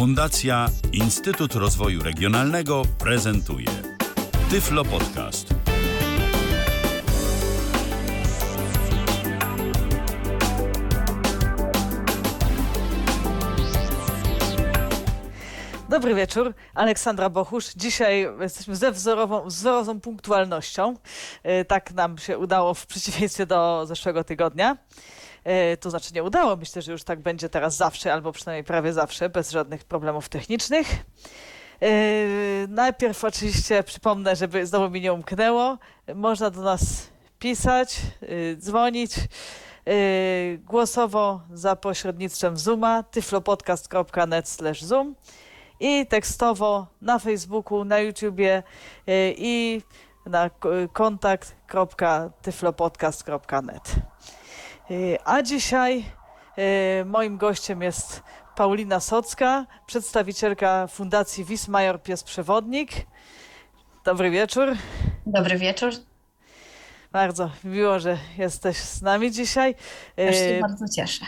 Fundacja Instytut Rozwoju Regionalnego prezentuje Tyflo Podcast. Dobry wieczór, Aleksandra Bochusz. Dzisiaj jesteśmy ze wzorową, wzorową punktualnością. E, Tak nam się udało w przeciwieństwie do zeszłego tygodnia. E, To znaczy nie udało, myślę, że już tak będzie teraz zawsze, albo przynajmniej prawie zawsze, bez żadnych problemów technicznych. E, Najpierw oczywiście przypomnę, żeby znowu mi nie umknęło, można do nas pisać, e, dzwonić głosowo za pośrednictwem Zooma tyflopodcast.net zoom i tekstowo na Facebooku, na YouTubie i na kontakt.tyflopodcast.net. E, A dzisiaj e, moim gościem jest Paulina Socka, przedstawicielka Fundacji Wismajor Pies Przewodnik. Dobry wieczór. Dobry wieczór. Bardzo miło, że jesteś z nami dzisiaj. Też się E, bardzo cieszę.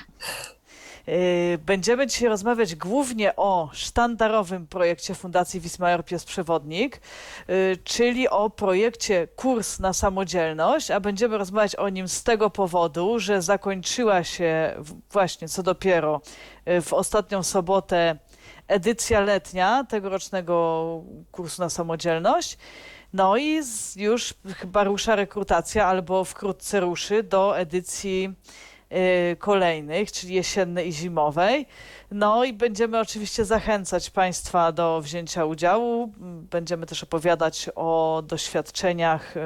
Yy, Będziemy dzisiaj rozmawiać głównie o sztandarowym projekcie Fundacji Wismajor Pies Przewodnik, yy, czyli o projekcie Kurs na Samodzielność, a będziemy rozmawiać o nim z tego powodu, że zakończyła się właśnie co dopiero yy, w ostatnią sobotę edycja letnia tegorocznego kursu na samodzielność. No i już chyba rusza rekrutacja, albo wkrótce ruszy do edycji y, kolejnych, czyli jesiennej i zimowej. No i będziemy oczywiście zachęcać Państwa do wzięcia udziału. Będziemy też opowiadać o doświadczeniach y,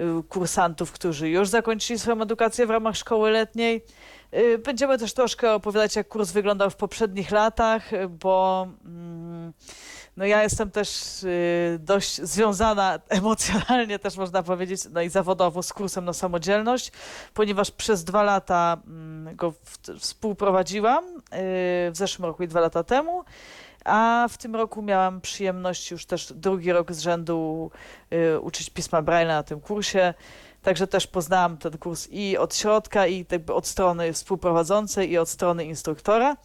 y, kursantów, którzy już zakończyli swoją edukację w ramach szkoły letniej. Y, Będziemy też troszkę opowiadać, jak kurs wyglądał w poprzednich latach, y, bo mm, no ja jestem też y, dość związana emocjonalnie, też można powiedzieć, no i zawodowo z kursem na samodzielność, ponieważ przez dwa lata mm, go współprowadziłam y, w zeszłym roku i dwa lata temu. A w tym roku miałam przyjemność już też drugi rok z rzędu y, uczyć pisma Braille'a na tym kursie. Także też poznałam ten kurs i od środka, i jakby od strony współprowadzącej, i od strony instruktora.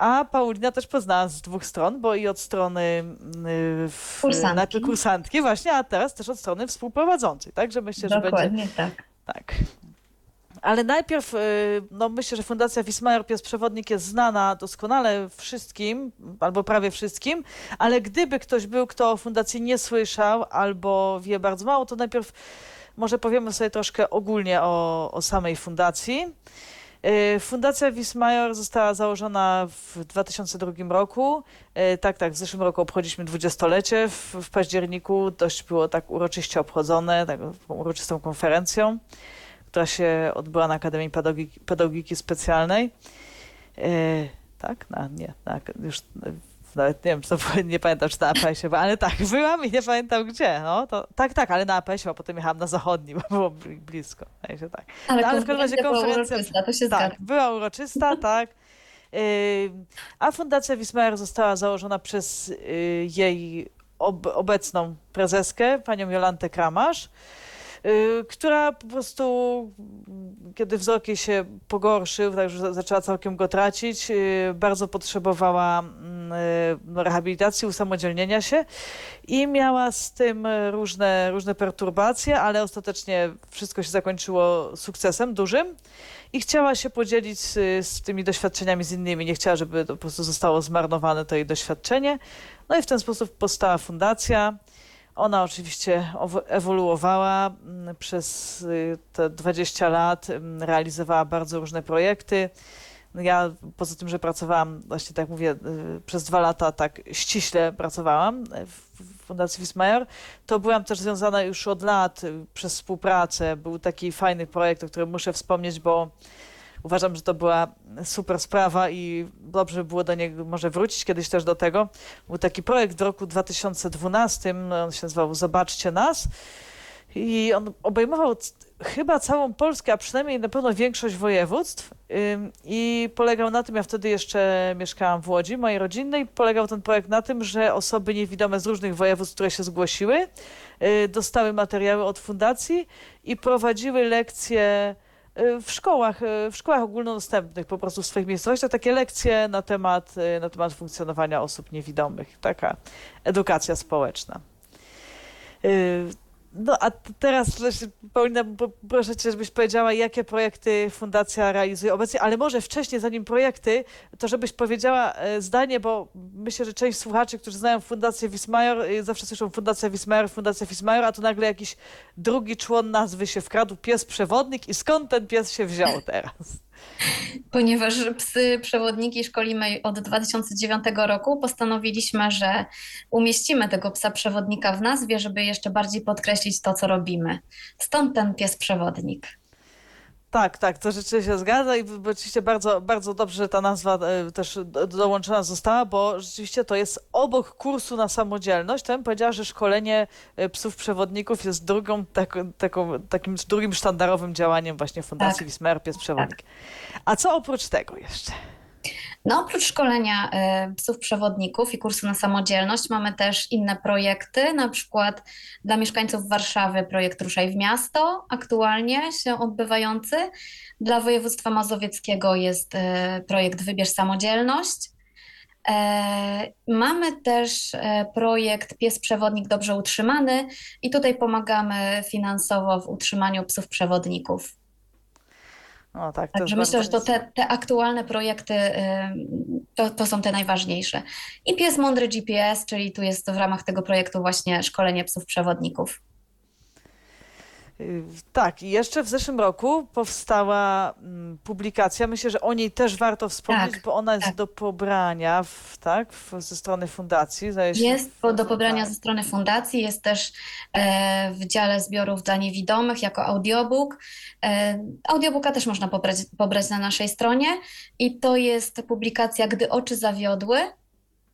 A Paulina też poznałam z dwóch stron, bo i od strony y, w, Kursantki. najpierw kursantki właśnie, a teraz też od strony współprowadzącej. Także myślę, że będzie Dokładnie tak. tak. Ale najpierw, y, no myślę, że Fundacja Wismajor Pies Przewodnik jest znana doskonale wszystkim, albo prawie wszystkim, ale gdyby ktoś był, kto o Fundacji nie słyszał, albo wie bardzo mało, to najpierw może powiemy sobie troszkę ogólnie o, o samej Fundacji. Y, Fundacja Wismajor została założona w 2002 roku. Y, Tak, tak, w zeszłym roku obchodziliśmy dwudziestolecie. W, w październiku dość było tak uroczyście obchodzone, taką uroczystą konferencją, która się odbyła na Akademii Pedagogiki, Specjalnej. Y, Tak, na, nie, na, już nawet nie wiem, czy to nie pamiętam, czy na APS-ie, ale tak, byłam i nie pamiętam gdzie. No, to, tak, tak, ale na APS-ie, a potem jechałam na zachodni, bo było bli- blisko. Także tak. Ale, No, ale w każdym razie konferencja- uroczysta, to się Tak, zgadza. była uroczysta, tak. Ym, A Fundacja Wismajer została założona przez y, jej ob obecną prezeskę, panią Jolantę Kramasz, y, która po prostu, mm, kiedy wzrok jej się pogorszył, tak już za- zaczęła całkiem go tracić, y, bardzo potrzebowała mm, y, rehabilitacji, usamodzielnienia się i miała z tym y, różne, różne perturbacje, ale ostatecznie wszystko się zakończyło sukcesem dużym i chciała się podzielić z, z tymi doświadczeniami z innymi. Nie chciała, żeby po prostu zostało zmarnowane to jej doświadczenie. No i w ten sposób powstała fundacja. Ona oczywiście ewoluowała mm, przez y, te 20 lat, mm, realizowała bardzo różne projekty. Ja poza tym, że pracowałam, właśnie tak mówię, y, przez dwa lata tak ściśle pracowałam y, w Fundacji Wismajor, to byłam też związana już od lat przez współpracę. Był taki fajny projekt, o którym muszę wspomnieć, bo uważam, że to była super sprawa i dobrze by było do niego może wrócić kiedyś też do tego. Był taki projekt w roku 2012, on się nazywał Zobaczcie nas i on obejmował chyba całą Polskę, a przynajmniej na pewno większość województw i polegał na tym, ja wtedy jeszcze mieszkałam w Łodzi, mojej rodzinnej, polegał ten projekt na tym, że osoby niewidome z różnych województw, które się zgłosiły, y, dostały materiały od fundacji i prowadziły lekcje w szkołach, y, w szkołach ogólnodostępnych po prostu w swoich miejscowościach takie lekcje na temat, y, na temat funkcjonowania osób niewidomych. Taka edukacja społeczna. No a teraz Paulina, proszę cię, żebyś powiedziała, jakie projekty fundacja realizuje obecnie, ale może wcześniej, zanim projekty, to żebyś powiedziała e, zdanie, bo myślę, że część słuchaczy, którzy znają Fundację Wismajor, e, zawsze słyszą Fundacja Wismajor, Fundacja Wismajor, a tu nagle jakiś drugi człon nazwy się wkradł, pies przewodnik i skąd ten pies się wziął teraz? Ponieważ psy przewodniki szkolimy od 2009 roku, postanowiliśmy, że umieścimy tego psa przewodnika w nazwie, żeby jeszcze bardziej podkreślić to, co robimy. Stąd ten pies przewodnik. Tak, tak, to rzeczywiście się zgadza i oczywiście bardzo, bardzo dobrze, że ta nazwa e, też do, dołączona została, bo rzeczywiście to jest obok kursu na samodzielność. To bym powiedziała, że szkolenie e, psów przewodników jest drugą, taką, taką, takim drugim sztandarowym działaniem właśnie Fundacji Tak. Wismer, pies przewodnik. A co oprócz tego jeszcze? No, oprócz szkolenia y, psów przewodników i kursu na samodzielność, mamy też inne projekty, na przykład dla mieszkańców Warszawy projekt Ruszaj w Miasto, aktualnie się odbywający. Dla województwa mazowieckiego jest y, projekt Wybierz Samodzielność. E, Mamy też e, projekt Pies Przewodnik Dobrze Utrzymany i tutaj pomagamy finansowo w utrzymaniu psów przewodników. No tak, Także jest myślę, że to te, te aktualne projekty ym, to, to są te najważniejsze. I pies mądry GPS, czyli tu jest w ramach tego projektu właśnie szkolenie psów przewodników. Y, Tak, i jeszcze w zeszłym roku powstała mm, publikacja. Myślę, że o niej też warto wspomnieć, Tak, bo ona jest tak. do pobrania, w, tak, w, ze strony fundacji. Jest po- do pobrania tak. ze strony fundacji, jest też e, w dziale zbiorów dla niewidomych jako audiobook. E, audiobooka też można pobrać, pobrać na naszej stronie i to jest publikacja Gdy oczy zawiodły,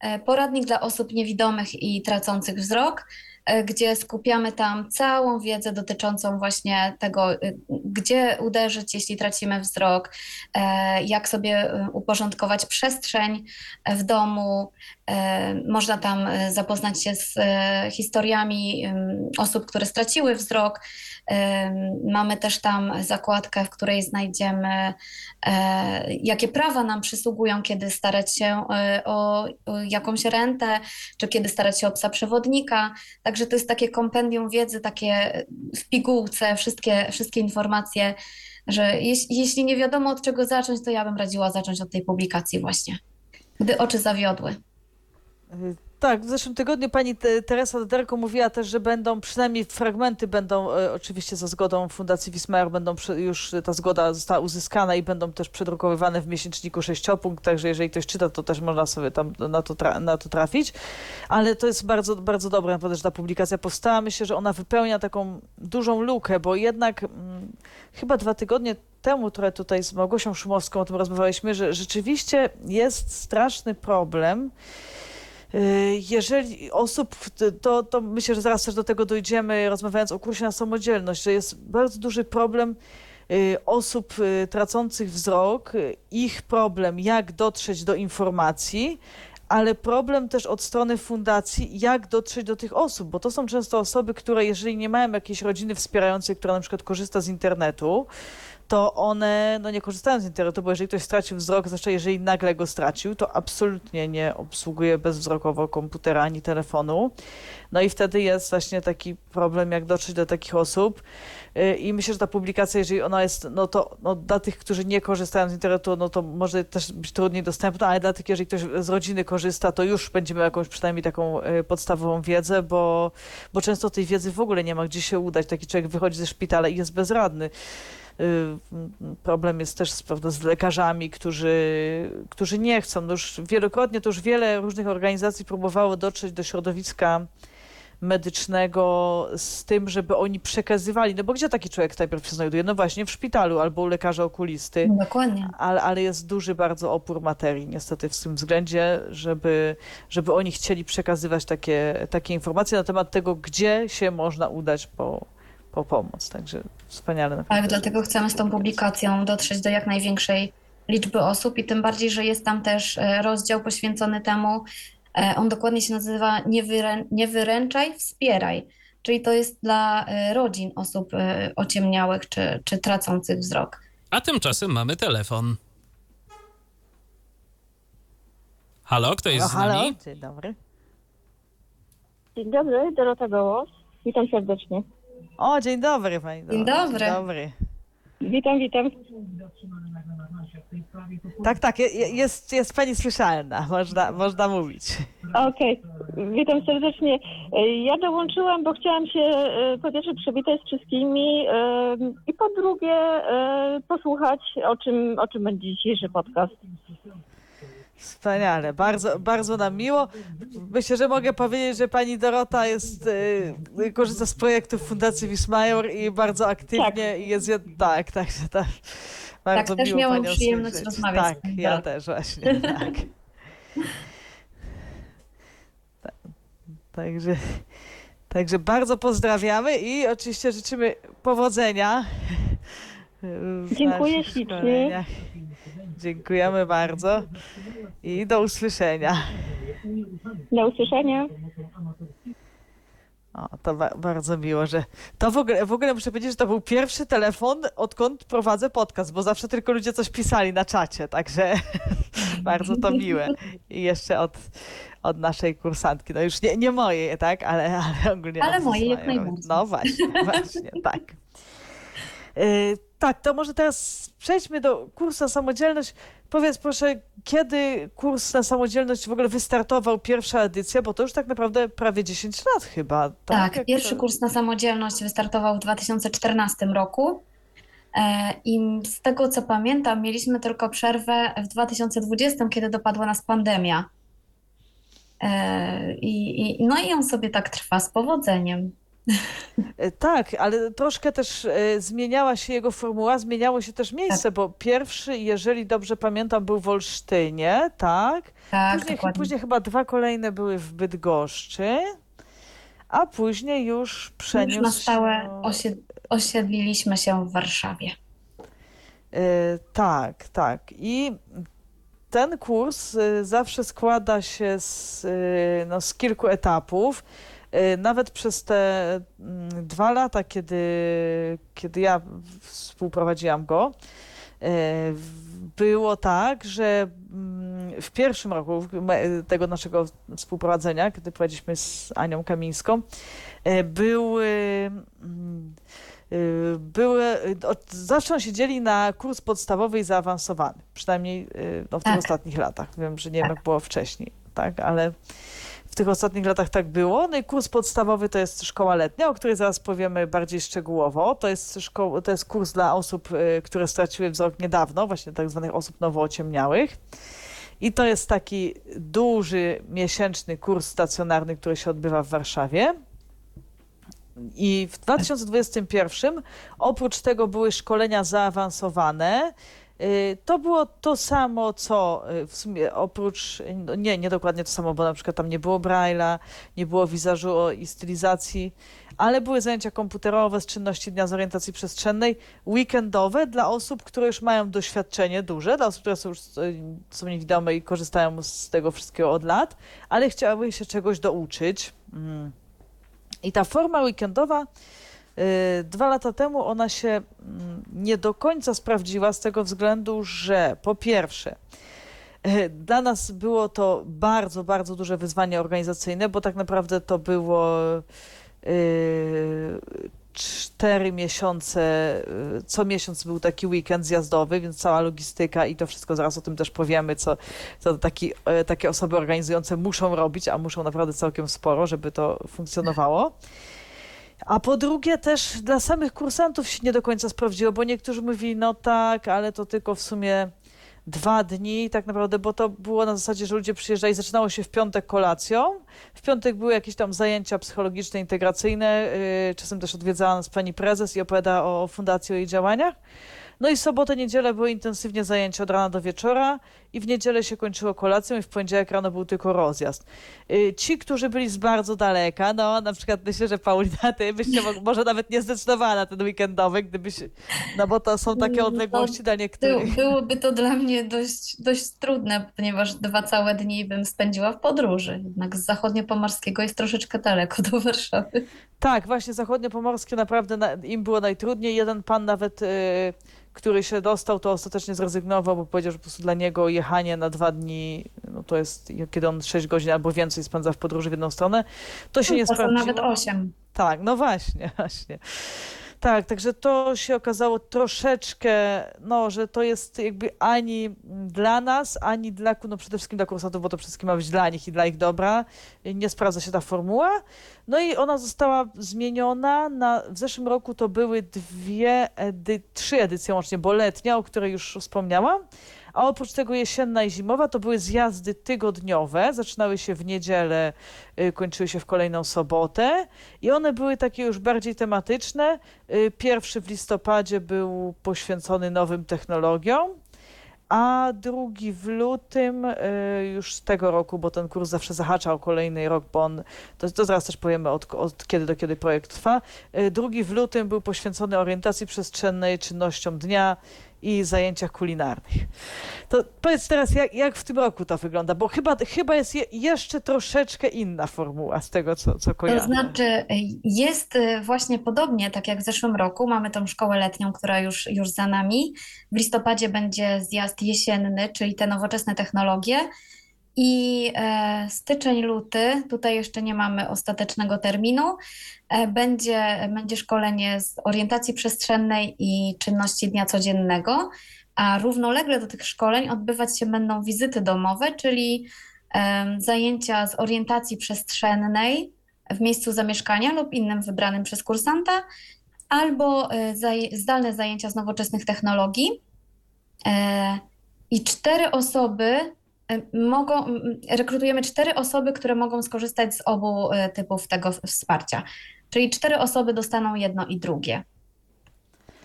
e, poradnik dla osób niewidomych i tracących wzrok, gdzie skupiamy tam całą wiedzę dotyczącą właśnie tego, y, gdzie uderzyć, jeśli tracimy wzrok, e, jak sobie uporządkować przestrzeń w domu. E, Można tam e, zapoznać się z e, historiami osób, które straciły wzrok. Mamy też tam zakładkę, w której znajdziemy, jakie prawa nam przysługują, kiedy starać się o, jakąś rentę, czy kiedy starać się o psa przewodnika. Także to jest takie kompendium wiedzy, takie w pigułce, wszystkie, wszystkie informacje, że jeś, jeśli nie wiadomo od czego zacząć, to ja bym radziła zacząć od tej publikacji właśnie. Gdy oczy zawiodły. Y, Tak, w zeszłym tygodniu pani Te- Teresa Doderko mówiła też, że będą, przynajmniej fragmenty będą, e, oczywiście za zgodą Fundacji Wismar, będą już ta zgoda została uzyskana i będą też przedrukowywane w miesięczniku sześciopunkt, także jeżeli ktoś czyta, to też można sobie tam na to, tra- na to trafić. Ale to jest bardzo, bardzo dobre, że ta publikacja powstała. Myślę, że ona wypełnia taką dużą lukę, bo jednak mm, chyba dwa tygodnie temu trochę tutaj z Małgosią Szumowską o tym rozmawialiśmy, że rzeczywiście jest straszny problem, Y, Jeżeli osób, to, to myślę, że zaraz też do tego dojdziemy, rozmawiając o kursie na samodzielność, że jest bardzo duży problem y, osób y, tracących wzrok, y, ich problem, jak dotrzeć do informacji, ale problem też od strony fundacji, jak dotrzeć do tych osób, bo to są często osoby, które jeżeli nie mają jakiejś rodziny wspierającej, która na przykład korzysta z internetu, to one no, nie korzystają z internetu, bo jeżeli ktoś stracił wzrok, zwłaszcza jeżeli nagle go stracił, to absolutnie nie obsługuje bezwzrokowo komputera ani telefonu. No i wtedy jest właśnie taki problem, jak dotrzeć do takich osób. Y, I myślę, że ta publikacja, jeżeli ona jest, no to no, dla tych, którzy nie korzystają z internetu, no to może też być trudniej dostępna, ale dla tych, jeżeli ktoś z rodziny korzysta, to już będziemy jakąś przynajmniej taką y, podstawową wiedzę, bo, bo często tej wiedzy w ogóle nie ma gdzie się udać. Taki człowiek wychodzi ze szpitala i jest bezradny. Y, Problem jest też prawda, z lekarzami, którzy, którzy nie chcą. No już wielokrotnie to już wiele różnych organizacji próbowało dotrzeć do środowiska medycznego z tym, żeby oni przekazywali. No bo gdzie taki człowiek najpierw się znajduje? No właśnie w szpitalu albo u lekarza okulisty. Dokładnie. Ale, ale jest duży bardzo opór materii niestety w tym względzie, żeby, żeby oni chcieli przekazywać takie, takie informacje na temat tego, gdzie się można udać po, po pomoc. Także wspaniale. Tak, dlatego chcemy z tą publikacją dotrzeć do jak największej liczby osób i tym bardziej, że jest tam też e, rozdział poświęcony temu. e, On dokładnie się nazywa Nie, wyrę, nie wyręczaj, wspieraj. Czyli to jest dla e, rodzin osób ociemniałych czy, czy tracących wzrok. A tymczasem mamy telefon. Halo, kto jest O, z halo, nami? dzień dobry. Dzień dobry, Dorota Gołos. Witam serdecznie. O, dzień dobry pani. Dzień dobry. Dzień dobry. Witam, witam. Tak, tak, je- je- jest, jest pani słyszalna, można, można mówić. Okej, witam serdecznie. Ja dołączyłam, bo chciałam się e, po pierwsze przywitać z wszystkimi e, i po drugie e, posłuchać, o czym, o czym będzie dzisiejszy podcast. Wspaniale, bardzo, bardzo nam miło. Myślę, że mogę powiedzieć, że pani Dorota jest, y, korzysta z projektów Fundacji Wismajor i bardzo aktywnie Tak. jest, tak, także tak. Bardzo też miło miałam przyjemność słyszeć. rozmawiać Tak, panią ja też właśnie, tak. Ta- Także, także bardzo pozdrawiamy i oczywiście życzymy powodzenia. w Dziękuję ślicznie. szkoleniach. Dziękujemy bardzo i do usłyszenia. Do usłyszenia. O, to ba- bardzo miło, że to w ogóle, w ogóle muszę powiedzieć, że to był pierwszy telefon, odkąd prowadzę podcast, bo zawsze tylko ludzie coś pisali na czacie, także bardzo to miłe. I jeszcze od, od naszej kursantki, no już nie, nie mojej, tak, ale, ale ogólnie. Ale od mojej jak najbardziej. No właśnie, właśnie, tak. Tak, to może teraz przejdźmy do kursu na samodzielność. Powiedz proszę, kiedy kurs na samodzielność w ogóle wystartował, pierwsza edycja, bo to już tak naprawdę prawie 10 lat chyba. Tak, Jak pierwszy to- kurs na samodzielność wystartował w 2014 roku. E, I z tego co pamiętam, mieliśmy tylko przerwę w 2020, kiedy dopadła nas pandemia. E, I, i, no i on sobie tak trwa z powodzeniem. E, Tak, ale troszkę też e, zmieniała się jego formuła, zmieniało się też miejsce, bo pierwszy, jeżeli dobrze pamiętam, był w Olsztynie, tak? Tak, Później, dokładnie. później chyba dwa kolejne były w Bydgoszczy, a później już przeniósł Już na stałe się... osied osiedliliśmy się w Warszawie. E, Tak, tak. I ten kurs zawsze składa się z, no, z kilku etapów. E, Nawet przez te mm, dwa lata, kiedy, kiedy ja współprowadziłam go, w- było tak, że mm, w pierwszym roku tego naszego współprowadzenia, kiedy prowadziliśmy z Anią Kamińską, e, były mm, y, były, y, od- zawsze siedzieli na kurs podstawowy i zaawansowany, przynajmniej y, no, w tych Tak. ostatnich latach. Wiem, że nie wiem, Tak. jak było wcześniej, tak, ale tych ostatnich latach tak było. No i kurs podstawowy to jest szkoła letnia, o której zaraz powiemy bardziej szczegółowo. To jest, szko- to jest kurs dla osób, y, które straciły wzrok niedawno, właśnie tak zwanych osób nowo ociemniałych. I to jest taki duży, miesięczny kurs stacjonarny, który się odbywa w Warszawie. I w 2021 oprócz tego były szkolenia zaawansowane. Y, To było to samo, co y, w sumie oprócz, no nie, nie dokładnie to samo, bo na przykład tam nie było Braille'a, nie było wizażu i stylizacji, ale były zajęcia komputerowe z czynności dnia z orientacji przestrzennej, weekendowe dla osób, które już mają doświadczenie duże, dla osób, które są już y, są niewidome i korzystają z tego wszystkiego od lat, ale chciały się czegoś douczyć. Mm. I ta forma weekendowa dwa lata temu ona się mm, nie do końca sprawdziła z tego względu, że po pierwsze, y, dla nas było to bardzo, bardzo duże wyzwanie organizacyjne, bo tak naprawdę to było y, cztery miesiące, y, co miesiąc był taki weekend zjazdowy, więc cała logistyka i to wszystko, zaraz o tym też powiemy, co, co taki, takie osoby organizujące muszą robić, a muszą naprawdę całkiem sporo, żeby to funkcjonowało. A po drugie też dla samych kursantów się nie do końca sprawdziło, bo niektórzy mówili, no tak, ale to tylko w sumie dwa dni tak naprawdę, bo to było na zasadzie, że ludzie przyjeżdżali, zaczynało się w piątek kolacją, w piątek były jakieś tam zajęcia psychologiczne, integracyjne, yy, czasem też odwiedzała nas pani prezes i opowiada o, o fundacji, o jej działaniach. No i sobotę, niedzielę były intensywnie zajęcia od rana do wieczora i w niedzielę się kończyło kolacją i w poniedziałek rano był tylko rozjazd. Y, Ci, którzy byli z bardzo daleka, no na przykład myślę, że Paulina, ty byś się mo- może nawet nie zdecydowała na ten weekendowy, gdybyś, no bo to są takie No, odległości dla Był, niektórych. byłoby to dla mnie dość, dość trudne, ponieważ dwa całe dni bym spędziła w podróży. Jednak z zachodniopomorskiego jest troszeczkę daleko do Warszawy. Tak, właśnie zachodniopomorskie naprawdę na, im było najtrudniej. Jeden pan nawet, y, który się dostał, to ostatecznie zrezygnował, bo powiedział, że po prostu dla niego jechanie na dwa dni, no to jest, kiedy on 6 godzin albo więcej spędza w podróży w jedną stronę, to się nie Czasem sprawdziło. nawet osiem. Tak, no właśnie, właśnie. Tak, także to się okazało troszeczkę, no, że to jest jakby ani dla nas, ani dla, no przede wszystkim dla kursantów, bo to wszystkim ma być dla nich i dla ich dobra. Nie sprawdza się ta formuła. No i ona została zmieniona na, w zeszłym roku to były dwie, edy, trzy edycje łącznie, bo letnia, o której już wspomniałam, a oprócz tego jesienna i zimowa to były zjazdy tygodniowe, zaczynały się w niedzielę, y, kończyły się w kolejną sobotę i one były takie już bardziej tematyczne. Y, Pierwszy w listopadzie był poświęcony nowym technologiom, a drugi w lutym y, już z tego roku, bo ten kurs zawsze zahacza o kolejny rok, bo on, to, to zaraz też powiemy od, od kiedy do kiedy projekt trwa. Drugi w lutym był poświęcony orientacji przestrzennej, czynnościom dnia i zajęciach kulinarnych. To powiedz teraz, jak, jak w tym roku to wygląda, bo chyba, chyba jest je, jeszcze troszeczkę inna formuła z tego, co, co To kojarzę. znaczy, jest y, właśnie podobnie, tak jak w zeszłym roku. Mamy tą szkołę letnią, która już, już za nami. W listopadzie będzie zjazd jesienny, czyli te nowoczesne technologie. I e, styczeń, luty, tutaj jeszcze nie mamy ostatecznego terminu, e, będzie, będzie szkolenie z orientacji przestrzennej i czynności dnia codziennego, a równolegle do tych szkoleń odbywać się będą wizyty domowe, czyli em, zajęcia z orientacji przestrzennej w miejscu zamieszkania lub innym wybranym przez kursanta, albo e, zdalne zajęcia z nowoczesnych technologii. E, I cztery osoby e, mogą, rekrutujemy cztery osoby, które mogą skorzystać z obu e, typów tego wsparcia. Czyli cztery osoby dostaną jedno i drugie.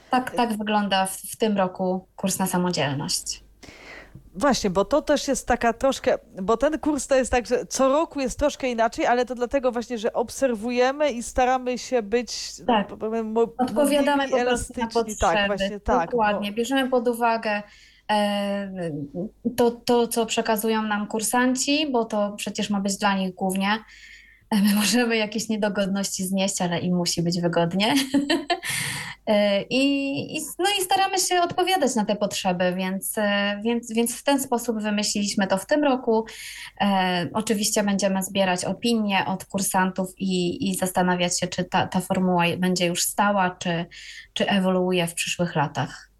Tak, tak wygląda w, w tym roku kurs na samodzielność. Właśnie, bo to też jest taka troszkę, bo ten kurs to jest tak, że co roku jest troszkę inaczej, ale to dlatego właśnie, że obserwujemy i staramy się być Tak. no, powiem, mo- Odpowiadamy po prostu na elastyczni. potrzeby. Tak, właśnie tak. Dokładnie. Bierzemy pod uwagę to, to, co przekazują nam kursanci, bo to przecież ma być dla nich głównie. My możemy jakieś niedogodności znieść, ale im musi być wygodnie. E, i, no i staramy się odpowiadać na te potrzeby, więc, e, więc, więc w ten sposób wymyśliliśmy to w tym roku. E, oczywiście będziemy zbierać opinie od kursantów i, i zastanawiać się, czy ta, ta formuła będzie już stała, czy, czy ewoluuje w przyszłych latach.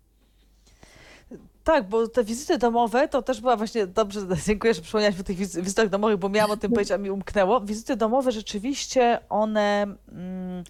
Tak, bo te wizyty domowe to też była właśnie, dobrze, dziękuję, że przypomniałaś o tych wizy- wizytach domowych, bo miałam o tym powiedzieć, a mi umknęło. Wizyty domowe rzeczywiście one mm,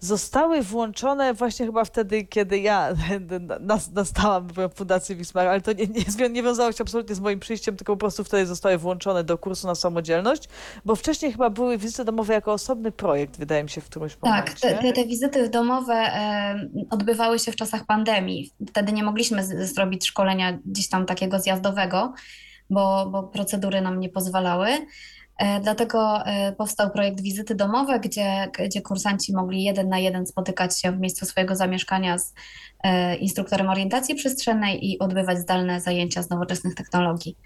zostały włączone właśnie chyba wtedy, kiedy ja nas, nastałam w Fundacji Wismar, ale to nie, nie, nie wiązało się absolutnie z moim przyjściem, tylko po prostu wtedy zostały włączone do kursu na samodzielność, bo wcześniej chyba były wizyty domowe jako osobny projekt, wydaje mi się, w którymś Tak, momencie. te, te, te wizyty domowe e, odbywały się w czasach pandemii. Wtedy nie mogliśmy z, zrobić szkolenia gdzieś tam takiego zjazdowego, bo, bo procedury nam nie pozwalały. E, dlatego e, powstał projekt Wizyty Domowe, gdzie, gdzie kursanci mogli jeden na jeden spotykać się w miejscu swojego zamieszkania z e, instruktorem orientacji przestrzennej i odbywać zdalne zajęcia z nowoczesnych technologii.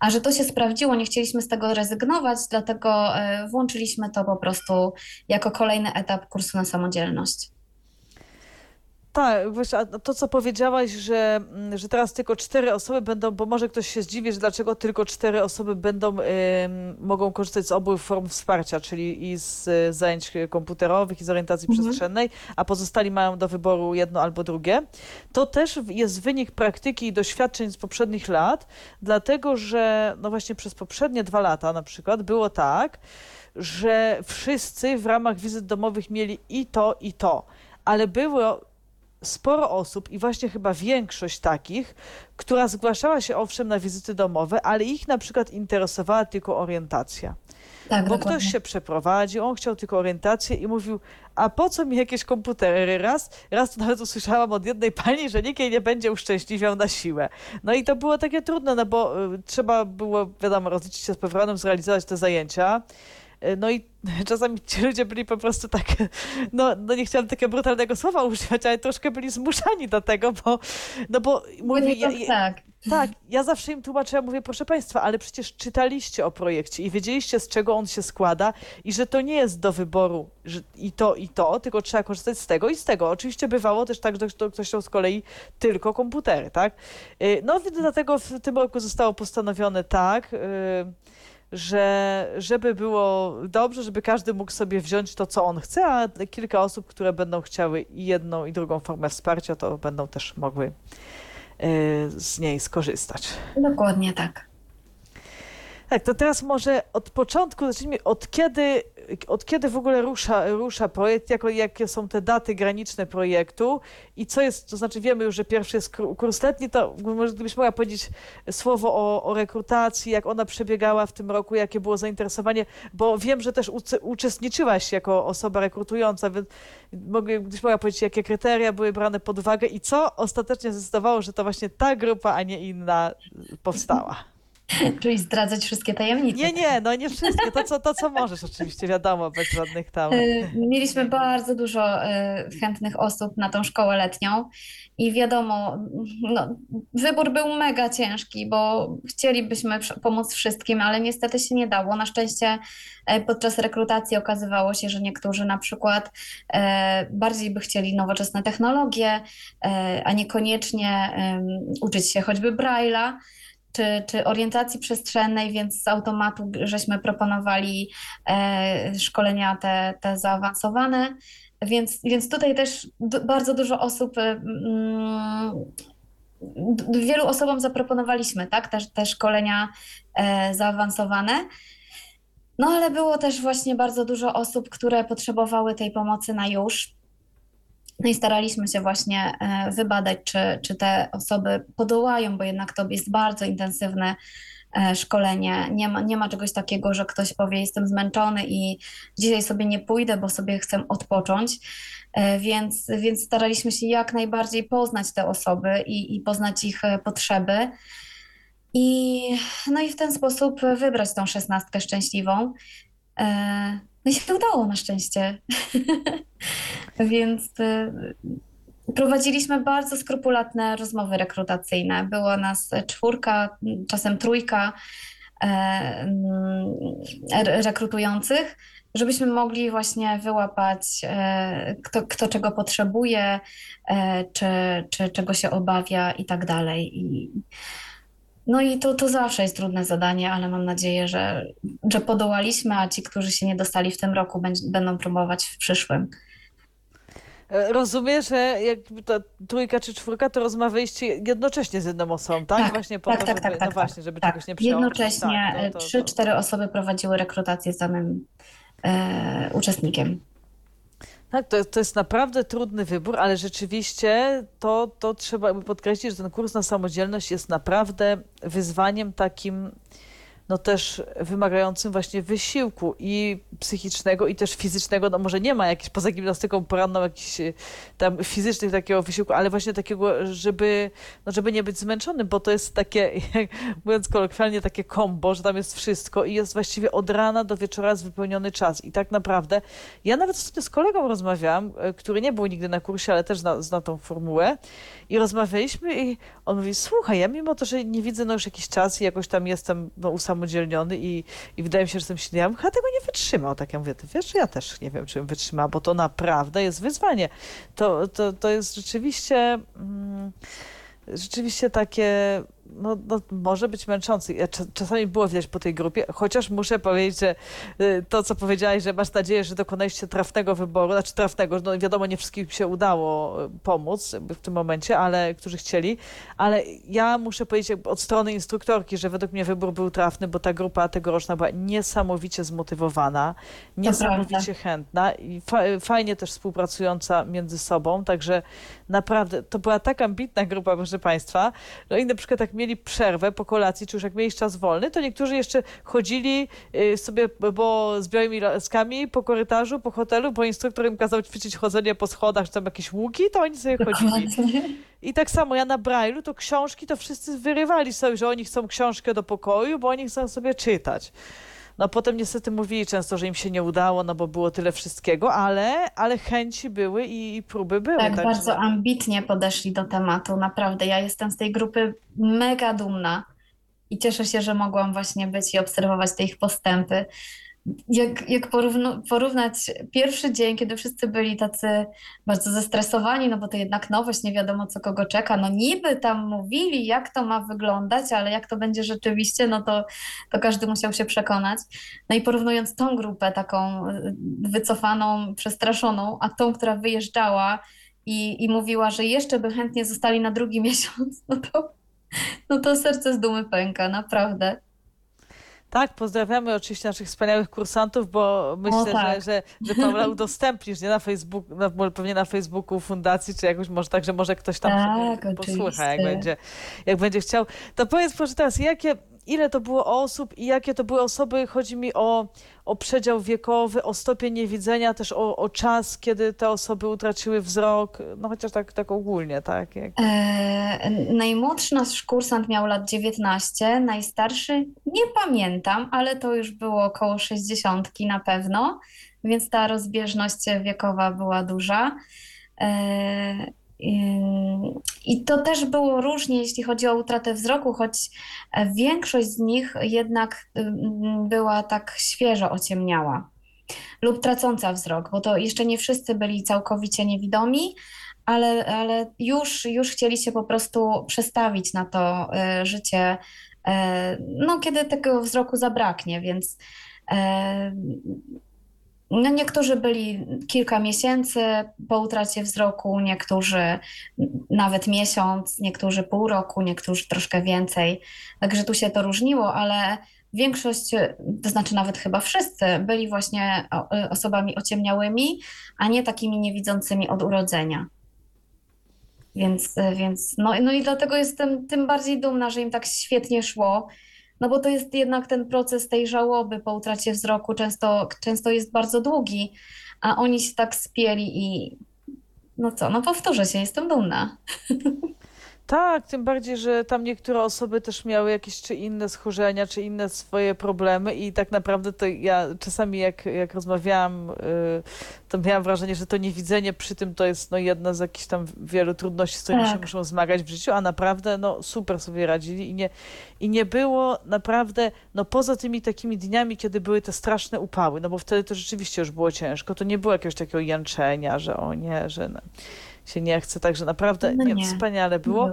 A że to się sprawdziło, nie chcieliśmy z tego rezygnować, dlatego włączyliśmy to po prostu jako kolejny etap kursu na samodzielność. Tak, właśnie, a to co powiedziałaś, że, mm, że teraz tylko cztery osoby będą, bo może ktoś się zdziwi, że dlaczego tylko cztery osoby będą, ym, mogą korzystać z obu form wsparcia, czyli i z y, zajęć komputerowych, i z orientacji Mhm. przestrzennej, a pozostali mają do wyboru jedno albo drugie. To też jest wynik praktyki i doświadczeń z poprzednich lat, dlatego że no właśnie przez poprzednie dwa lata na przykład było tak, że wszyscy w ramach wizyt domowych mieli i to, i to, ale było sporo osób i właśnie chyba większość takich, która zgłaszała się owszem na wizyty domowe, ale ich na przykład interesowała tylko orientacja. Tak, bo dokładnie. ktoś się przeprowadził, on chciał tylko orientację i mówił, a po co mi jakieś komputery? Raz, raz to nawet usłyszałam od jednej pani, że nikt jej nie będzie uszczęśliwiał na siłę. No i to było takie trudne, no bo y, trzeba było, wiadomo, rozliczyć się z pewronem, zrealizować te zajęcia. Y, No i czasami ci ludzie byli po prostu tak, no, no nie chciałam takiego brutalnego słowa używać, ale troszkę byli zmuszani do tego, bo, no bo mówię, Mówię, ja, ja, tak. tak, ja zawsze im tłumaczyłam, mówię, proszę Państwa, ale przecież czytaliście o projekcie i wiedzieliście, z czego on się składa i że to nie jest do wyboru że i to, i to, tylko trzeba korzystać z tego i z tego. Oczywiście bywało też tak, że kto- ktoś chciał z kolei tylko komputery, tak? Y, No więc dlatego w tym roku zostało postanowione tak, y, że żeby było dobrze, żeby każdy mógł sobie wziąć to, co on chce, a kilka osób, które będą chciały i jedną, i drugą formę wsparcia, to będą też mogły y, z niej skorzystać. Dokładnie tak. Tak, to teraz może od początku zacznijmy, od kiedy, od kiedy w ogóle rusza, rusza projekt, jako, jakie są te daty graniczne projektu i co jest, to znaczy wiemy już, że pierwszy jest kur- kurs letni, to może gdybyś mogła powiedzieć słowo o, o rekrutacji, jak ona przebiegała w tym roku, jakie było zainteresowanie, bo wiem, że też uczestniczyłaś jako osoba rekrutująca, więc mogę- gdybyś mogła powiedzieć, jakie kryteria były brane pod uwagę i co ostatecznie zdecydowało, że to właśnie ta grupa, a nie inna powstała. Czyli zdradzać wszystkie tajemnice. Nie, nie, no nie wszystkie. To co, to, co możesz oczywiście, wiadomo, bez żadnych tam. Y, Mieliśmy bardzo dużo y, chętnych osób na tą szkołę letnią i wiadomo, no, wybór był mega ciężki, bo chcielibyśmy pomóc wszystkim, ale niestety się nie dało. Na szczęście e, podczas rekrutacji okazywało się, że niektórzy na przykład e, bardziej by chcieli nowoczesne technologie, e, a niekoniecznie uczyć się choćby Braille'a czy, czy orientacji przestrzennej, więc z automatu żeśmy proponowali e, szkolenia te, te zaawansowane. Więc, więc tutaj też bardzo dużo osób, e, mm, wielu osobom zaproponowaliśmy, tak, te, te szkolenia e, zaawansowane. No ale było też właśnie bardzo dużo osób, które potrzebowały tej pomocy na już. No i staraliśmy się właśnie e, wybadać, czy, czy te osoby podołają, bo jednak to jest bardzo intensywne e, szkolenie. Nie ma, nie ma czegoś takiego, że ktoś powie, jestem zmęczony i dzisiaj sobie nie pójdę, bo sobie chcę odpocząć. E, Więc, więc staraliśmy się jak najbardziej poznać te osoby i, i poznać ich potrzeby. I, no i w ten sposób wybrać tą szesnastkę szczęśliwą. E, No i się udało na szczęście. Więc y, prowadziliśmy bardzo skrupulatne rozmowy rekrutacyjne. Było nas czwórka, czasem trójka e, re- rekrutujących, żebyśmy mogli właśnie wyłapać, e, kto, kto czego potrzebuje, czy, czy czego się obawia i tak dalej. I, no i to, to zawsze jest trudne zadanie, ale mam nadzieję, że, że podołaliśmy, a ci, którzy się nie dostali w tym roku, będ- będą próbować w przyszłym. E, Rozumiem, że jakby to trójka czy czwórka, to rozmawialiście jednocześnie z jedną osobą, tak? Tak, właśnie po tak, to, tak, żeby, tak, tak, no właśnie, żeby Tak, czegoś nie przeoczyć. jednocześnie Tak, to- trzy, cztery osoby prowadziły rekrutację z danym e, uczestnikiem. Tak, to, to jest naprawdę trudny wybór, ale rzeczywiście to, to trzeba podkreślić, że ten kurs na samodzielność jest naprawdę wyzwaniem takim, no też wymagającym właśnie wysiłku i psychicznego, i też fizycznego. No może nie ma jakiejś poza gimnastyką poranną jakichś y, tam fizycznych takiego wysiłku, ale właśnie takiego, żeby, no żeby nie być zmęczonym, bo to jest takie, jak mówiąc kolokwialnie, takie kombo, że tam jest wszystko i jest właściwie od rana do wieczora wypełniony czas. I tak naprawdę ja nawet z kolegą rozmawiałam, e, który nie był nigdy na kursie, ale też zna, zna tą formułę i rozmawialiśmy i on mówi, słuchaj, ja mimo to, że nie widzę no już jakiś czas i jakoś tam jestem no, usamodzielniony i, i wydaje mi się, że jestem silny, ja bym chyba tego nie wytrzymał. Tak ja mówię, ty wiesz, ja też nie wiem, czy bym wytrzymała, bo to naprawdę jest wyzwanie. To, to, to jest rzeczywiście... Mm, rzeczywiście takie, no, no może być czas- czasami było widać po tej grupie, chociaż muszę powiedzieć, że y, to, co powiedziałeś, że masz nadzieję, że dokonaliście trafnego wyboru, znaczy trafnego, no wiadomo, nie wszystkim się udało y, pomóc w tym momencie, ale którzy chcieli, ale ja muszę powiedzieć od strony instruktorki, że według mnie wybór był trafny, bo ta grupa tegoroczna była niesamowicie zmotywowana, niesamowicie chętna i fa fajnie też współpracująca między sobą, także naprawdę to była tak ambitna grupa, proszę Państwa, no i na przykład tak mieli przerwę po kolacji, czy już jak mieli czas wolny, to niektórzy jeszcze chodzili y, sobie, bo z białymi laskami po korytarzu, po hotelu, bo instruktor im kazał ćwiczyć chodzenie po schodach, czy tam jakieś łuki, to oni sobie chodzili. I tak samo ja na Braille'u, to książki to wszyscy wyrywali sobie, że oni chcą książkę do pokoju, bo oni chcą sobie czytać. No potem niestety mówili często, że im się nie udało, no bo było tyle wszystkiego, ale, ale chęci były i, i próby były. Tak, także- bardzo ambitnie podeszli do tematu, naprawdę. Ja jestem z tej grupy mega dumna i cieszę się, że mogłam właśnie być i obserwować te ich postępy. Jak, jak porównać pierwszy dzień, kiedy wszyscy byli tacy bardzo zestresowani, no bo to jednak nowość, nie wiadomo co kogo czeka. No niby tam mówili, jak to ma wyglądać, ale jak to będzie rzeczywiście, no to, to każdy musiał się przekonać. No i porównując tą grupę taką y, wycofaną, przestraszoną, a tą, która wyjeżdżała i, i mówiła, że jeszcze by chętnie zostali na drugi miesiąc, no to, no to serce z dumy pęka, naprawdę. Tak, pozdrawiamy oczywiście naszych wspaniałych kursantów, bo myślę, tak. że, że, że Paula udostępnisz, nie na Facebooku, na, pewnie na Facebooku fundacji, czy jakoś może tak, że może ktoś tam Tak, posłucha, jak będzie, jak będzie chciał. To powiedz proszę teraz, jakie, ile to było osób i jakie to były osoby, chodzi mi o, o przedział wiekowy, o stopień niewidzenia, też o, o czas, kiedy te osoby utraciły wzrok, no chociaż tak, tak ogólnie, tak? Jak... E, najmłodszy nasz kursant miał lat 19, najstarszy nie pamiętam, ale to już było około 60 na pewno, więc ta rozbieżność wiekowa była duża. E, ym, I to też było różnie, jeśli chodzi o utratę wzroku, choć e, większość z nich jednak była tak świeżo ociemniała lub tracąca wzrok, bo to jeszcze nie wszyscy byli całkowicie niewidomi, ale, ale już, już chcieli się po prostu przestawić na to e, życie, e, no, kiedy tego wzroku zabraknie, więc no, niektórzy byli kilka miesięcy po utracie wzroku, niektórzy nawet miesiąc, niektórzy pół roku, niektórzy troszkę więcej. Także tu się to różniło, ale większość, to znaczy nawet chyba wszyscy, byli właśnie o- osobami ociemniałymi, a nie takimi niewidzącymi od urodzenia. Więc, więc no, no i dlatego jestem tym bardziej dumna, że im tak świetnie szło, no bo to jest jednak ten proces tej żałoby po utracie wzroku często, często jest bardzo długi, a oni się tak spieli i no co, no powtórzę się, jestem dumna. Tak, tym bardziej, że tam niektóre osoby też miały jakieś czy inne schorzenia, czy inne swoje problemy i tak naprawdę to ja czasami jak, jak rozmawiałam, y, to miałam wrażenie, że to niewidzenie przy tym to jest no, jedna z jakichś tam wielu trudności, z którymi się Tak. muszą zmagać w życiu, a naprawdę no, super sobie radzili i nie, i nie było naprawdę, no poza tymi takimi dniami, kiedy były te straszne upały, no bo wtedy to rzeczywiście już było ciężko, to nie było jakiegoś takiego jęczenia, że o nie, że no, się nie chce, także naprawdę No nie, nie. wspaniale było.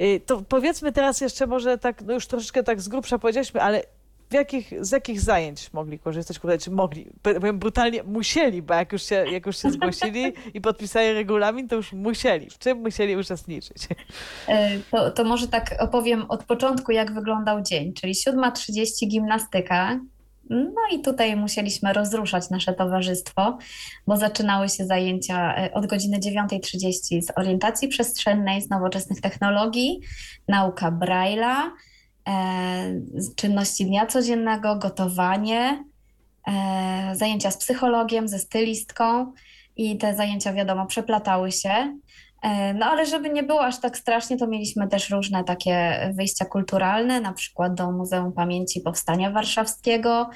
Y, To powiedzmy teraz jeszcze może tak, no już troszeczkę tak z grubsza powiedzieliśmy, ale jakich, z jakich zajęć mogli korzystać, kurde, czy mogli? Powiem brutalnie, musieli, bo jak już się, jak już się zgłosili i podpisali regulamin, to już musieli. W czym musieli uczestniczyć? E, To, to może tak opowiem od początku, jak wyglądał dzień, czyli 7.30 gimnastyka. No i tutaj musieliśmy rozruszać nasze towarzystwo, bo zaczynały się zajęcia e, od godziny 9.30 z orientacji przestrzennej, z nowoczesnych technologii, nauka Braille'a, e, czynności dnia codziennego, gotowanie, e, zajęcia z psychologiem, ze stylistką i te zajęcia, wiadomo, przeplatały się. E, No ale żeby nie było aż tak strasznie, to mieliśmy też różne takie wyjścia kulturalne, na przykład do Muzeum Pamięci Powstania Warszawskiego,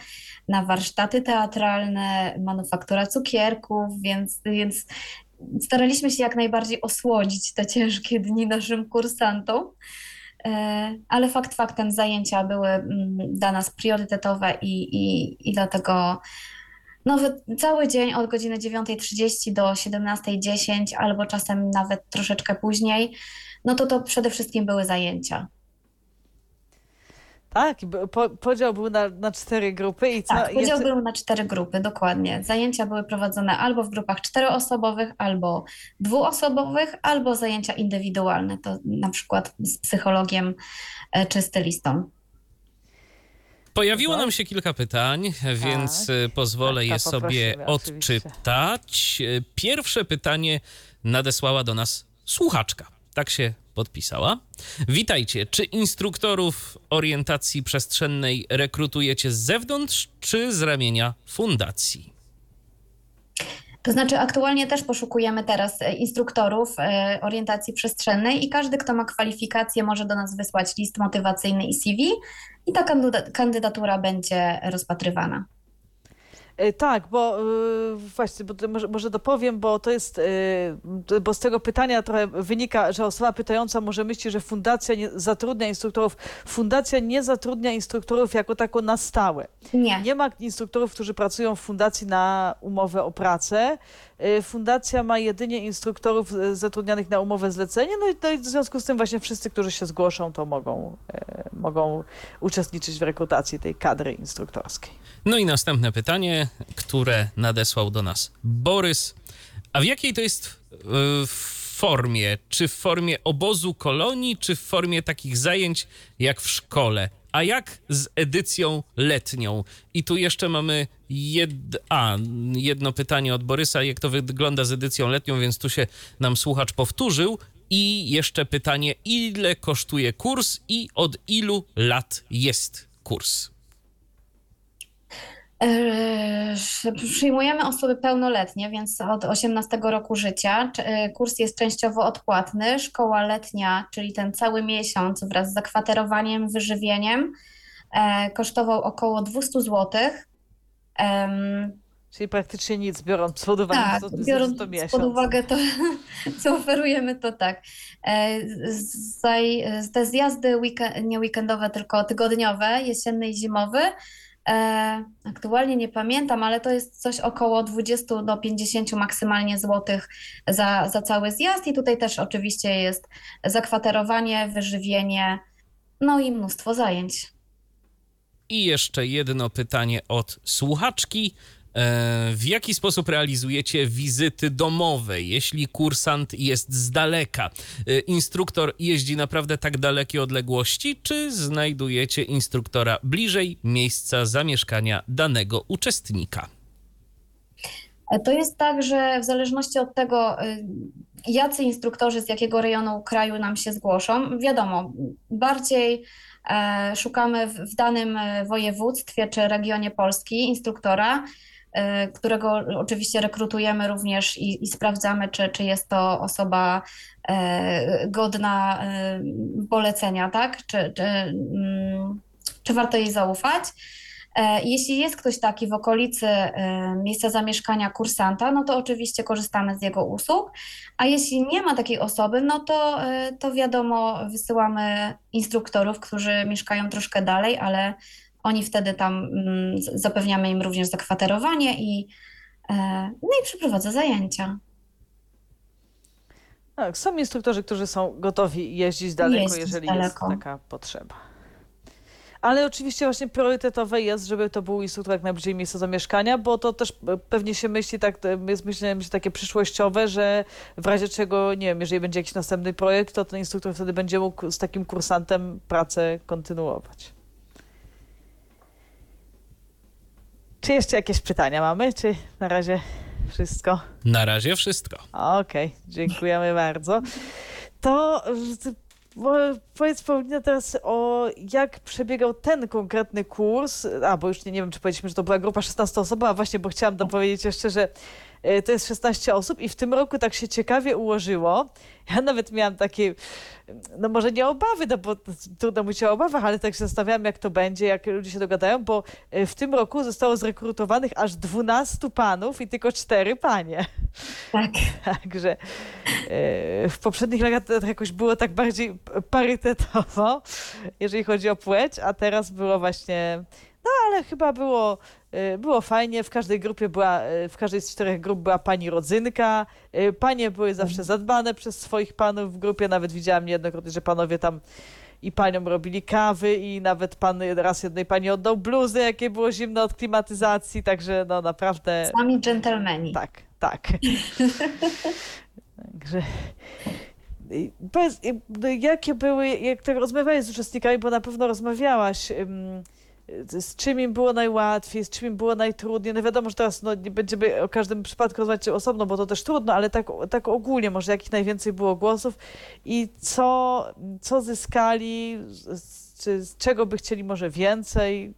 na warsztaty teatralne, manufaktura cukierków, więc, więc staraliśmy się jak najbardziej osłodzić te ciężkie dni naszym kursantom. E, Ale fakt faktem zajęcia były mm, dla nas priorytetowe i, i, i dlatego no, cały dzień od godziny 9.30 do 17.10 albo czasem nawet troszeczkę później, no to to przede wszystkim były zajęcia. Tak, po, podział był na, na cztery grupy i co? Tak, podział jeszcze- był na cztery grupy, dokładnie. Zajęcia były prowadzone albo w grupach czteroosobowych, albo dwuosobowych, albo zajęcia indywidualne, to na przykład z psychologiem e, czy stylistą. Pojawiło Tak. nam się kilka pytań, więc y, pozwolę Tak, je tak, sobie oczywiście. odczytać. Y, Pierwsze pytanie nadesłała do nas słuchaczka. tak się podpisała. Witajcie. Czy instruktorów orientacji przestrzennej rekrutujecie z zewnątrz, czy z ramienia fundacji? To znaczy, aktualnie też poszukujemy teraz e, instruktorów e, orientacji przestrzennej i każdy, kto ma kwalifikacje, może do nas wysłać list motywacyjny i CV i ta kandyda- kandydatura będzie rozpatrywana. E, Tak, bo y, właśnie, bo może, może dopowiem, bo to jest, y, bo z tego pytania trochę wynika, że osoba pytająca może myśli, że fundacja nie zatrudnia instruktorów. Fundacja nie zatrudnia instruktorów jako tako na stałe. Nie. Nie ma instruktorów, którzy pracują w fundacji na umowę o pracę. Y, Fundacja ma jedynie instruktorów y, zatrudnianych na umowę zlecenie, no i, no i w związku z tym właśnie wszyscy, którzy się zgłoszą, to mogą, e, mogą uczestniczyć w rekrutacji tej kadry instruktorskiej. No i następne pytanie, które nadesłał do nas Borys. A w jakiej to jest y, formie? Czy w formie obozu kolonii, czy w formie takich zajęć jak w szkole? A jak z edycją letnią? I tu jeszcze mamy jed... A, jedno pytanie od Borysa, jak to wygląda z edycją letnią, więc tu się nam słuchacz powtórzył. I jeszcze pytanie, ile kosztuje kurs i od ilu lat jest kurs? Eee, Przyjmujemy osoby pełnoletnie, więc od 18 roku życia. E, Kurs jest częściowo odpłatny. Szkoła letnia, czyli ten cały miesiąc wraz z zakwaterowaniem, wyżywieniem, e, kosztował około 200 zł. Czyli praktycznie nic, biorąc pod uwagę, Tak, co to, biorąc miesiąc. pod uwagę to, co oferujemy, to tak. E, Te zjazdy weekend, nie weekendowe, tylko tygodniowe, jesienny i zimowy, aktualnie nie pamiętam, ale to jest coś około 20 do 50 maksymalnie złotych za, za cały zjazd i tutaj też oczywiście jest zakwaterowanie, wyżywienie, no i mnóstwo zajęć. I jeszcze jedno pytanie od słuchaczki. E, W jaki sposób realizujecie wizyty domowe, jeśli kursant jest z daleka? E, Instruktor jeździ naprawdę tak dalekie odległości, czy znajdujecie instruktora bliżej miejsca zamieszkania danego uczestnika? To jest tak, że w zależności od tego, jacy instruktorzy z jakiego rejonu kraju nam się zgłoszą, wiadomo, bardziej e, szukamy w, danym e, województwie czy regionie Polski instruktora, e, którego oczywiście rekrutujemy również i, i sprawdzamy, czy, czy jest to osoba e, godna e, polecenia, tak? Czy, czy, mm, czy warto jej zaufać. E, Jeśli jest ktoś taki w okolicy miejsca zamieszkania kursanta, no to oczywiście korzystamy z jego usług, a jeśli nie ma takiej osoby, no to, to wiadomo, wysyłamy instruktorów, którzy mieszkają troszkę dalej, ale oni wtedy tam mm, zapewniamy im również zakwaterowanie i, e, no i przeprowadza zajęcia. Tak, są instruktorzy, którzy są gotowi jeździć daleko, Jeździć jeżeli daleko. jest taka potrzeba. Ale oczywiście właśnie priorytetowe jest, żeby to był instruktor jak najbliżej miejsca zamieszkania, bo to też e, pewnie się myśli tak, jest myślenie myśli takie przyszłościowe, że w razie czego, nie wiem, jeżeli będzie jakiś następny projekt, to ten instruktor wtedy będzie mógł z takim kursantem pracę kontynuować. Czy jeszcze jakieś pytania mamy, czy na razie wszystko? Na razie wszystko. Okej, dziękujemy bardzo. To powiedz Paulina teraz o jak przebiegał ten konkretny kurs, a bo już nie, nie wiem, czy powiedzieliśmy, że to była grupa 16 osób, a właśnie, bo chciałam dopowiedzieć jeszcze, że to jest 16 osób i w tym roku tak się ciekawie ułożyło. Ja nawet miałam takie, no może nie obawy, no bo trudno mówić o obawach, ale tak się zastanawiałam, jak to będzie, jak ludzie się dogadają, bo y, w tym roku zostało zrekrutowanych aż 12 panów i tylko 4 panie. Tak. Także e, w poprzednich latach jakoś było tak bardziej parytetowo, jeżeli chodzi o płeć, a teraz było właśnie, no ale chyba było, e, było fajnie. W każdej grupie była, e, w każdej z czterech grup była pani rodzynka. E, Panie były zawsze zadbane przez swoich panów w grupie. Nawet widziałam niejednokrotnie, że panowie tam i paniom robili kawy i nawet pan raz jednej pani oddał bluzy, jakie było zimno od klimatyzacji, także no naprawdę... Sami dżentelmeni. Tak, tak. Także. i, no, jakie były, jak tak rozmawiałeś z uczestnikami, bo na pewno rozmawiałaś, ym, z czym im było najłatwiej, z czym im było najtrudniej. No wiadomo, że teraz no, nie będziemy o każdym przypadku rozmawiać osobno, bo to też trudno, ale tak, tak ogólnie może jakich najwięcej było głosów i co, co zyskali, czy z czego by chcieli może więcej.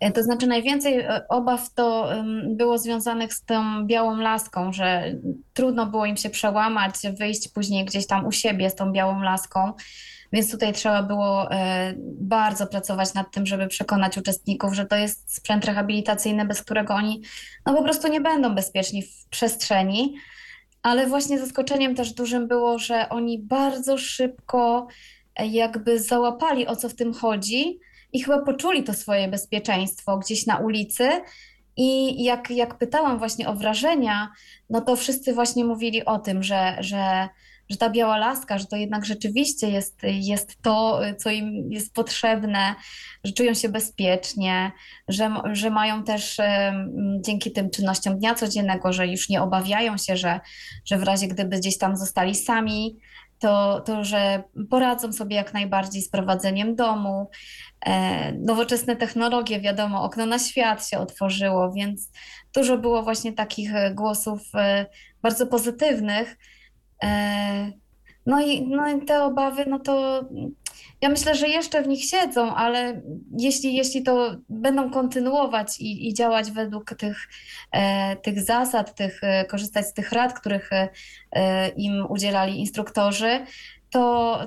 E, To znaczy najwięcej e, obaw to było związanych z tą białą laską, że trudno było im się przełamać, wyjść później gdzieś tam u siebie z tą białą laską. Więc tutaj trzeba było e, bardzo pracować nad tym, żeby przekonać uczestników, że to jest sprzęt rehabilitacyjny, bez którego oni no po prostu nie będą bezpieczni w przestrzeni. Ale właśnie zaskoczeniem też dużym było, że oni bardzo szybko e, jakby załapali, o co w tym chodzi i chyba poczuli to swoje bezpieczeństwo gdzieś na ulicy. I jak, jak pytałam właśnie o wrażenia, no to wszyscy właśnie mówili o tym, że, że, że ta biała laska, że to jednak rzeczywiście jest, jest to, co im jest potrzebne, że czują się bezpiecznie, że, że mają też dzięki tym czynnościom dnia codziennego, że już nie obawiają się, że, że w razie gdyby gdzieś tam zostali sami, to, to że poradzą sobie jak najbardziej z prowadzeniem domu. E, nowoczesne technologie, wiadomo, okno na świat się otworzyło, więc dużo było właśnie takich e, głosów e, bardzo pozytywnych. E, No i, no i te obawy, no to ja myślę, że jeszcze w nich siedzą, ale jeśli, jeśli to będą kontynuować i, i działać według tych, e, tych zasad, tych, e, korzystać z tych rad, których e, im udzielali instruktorzy, to,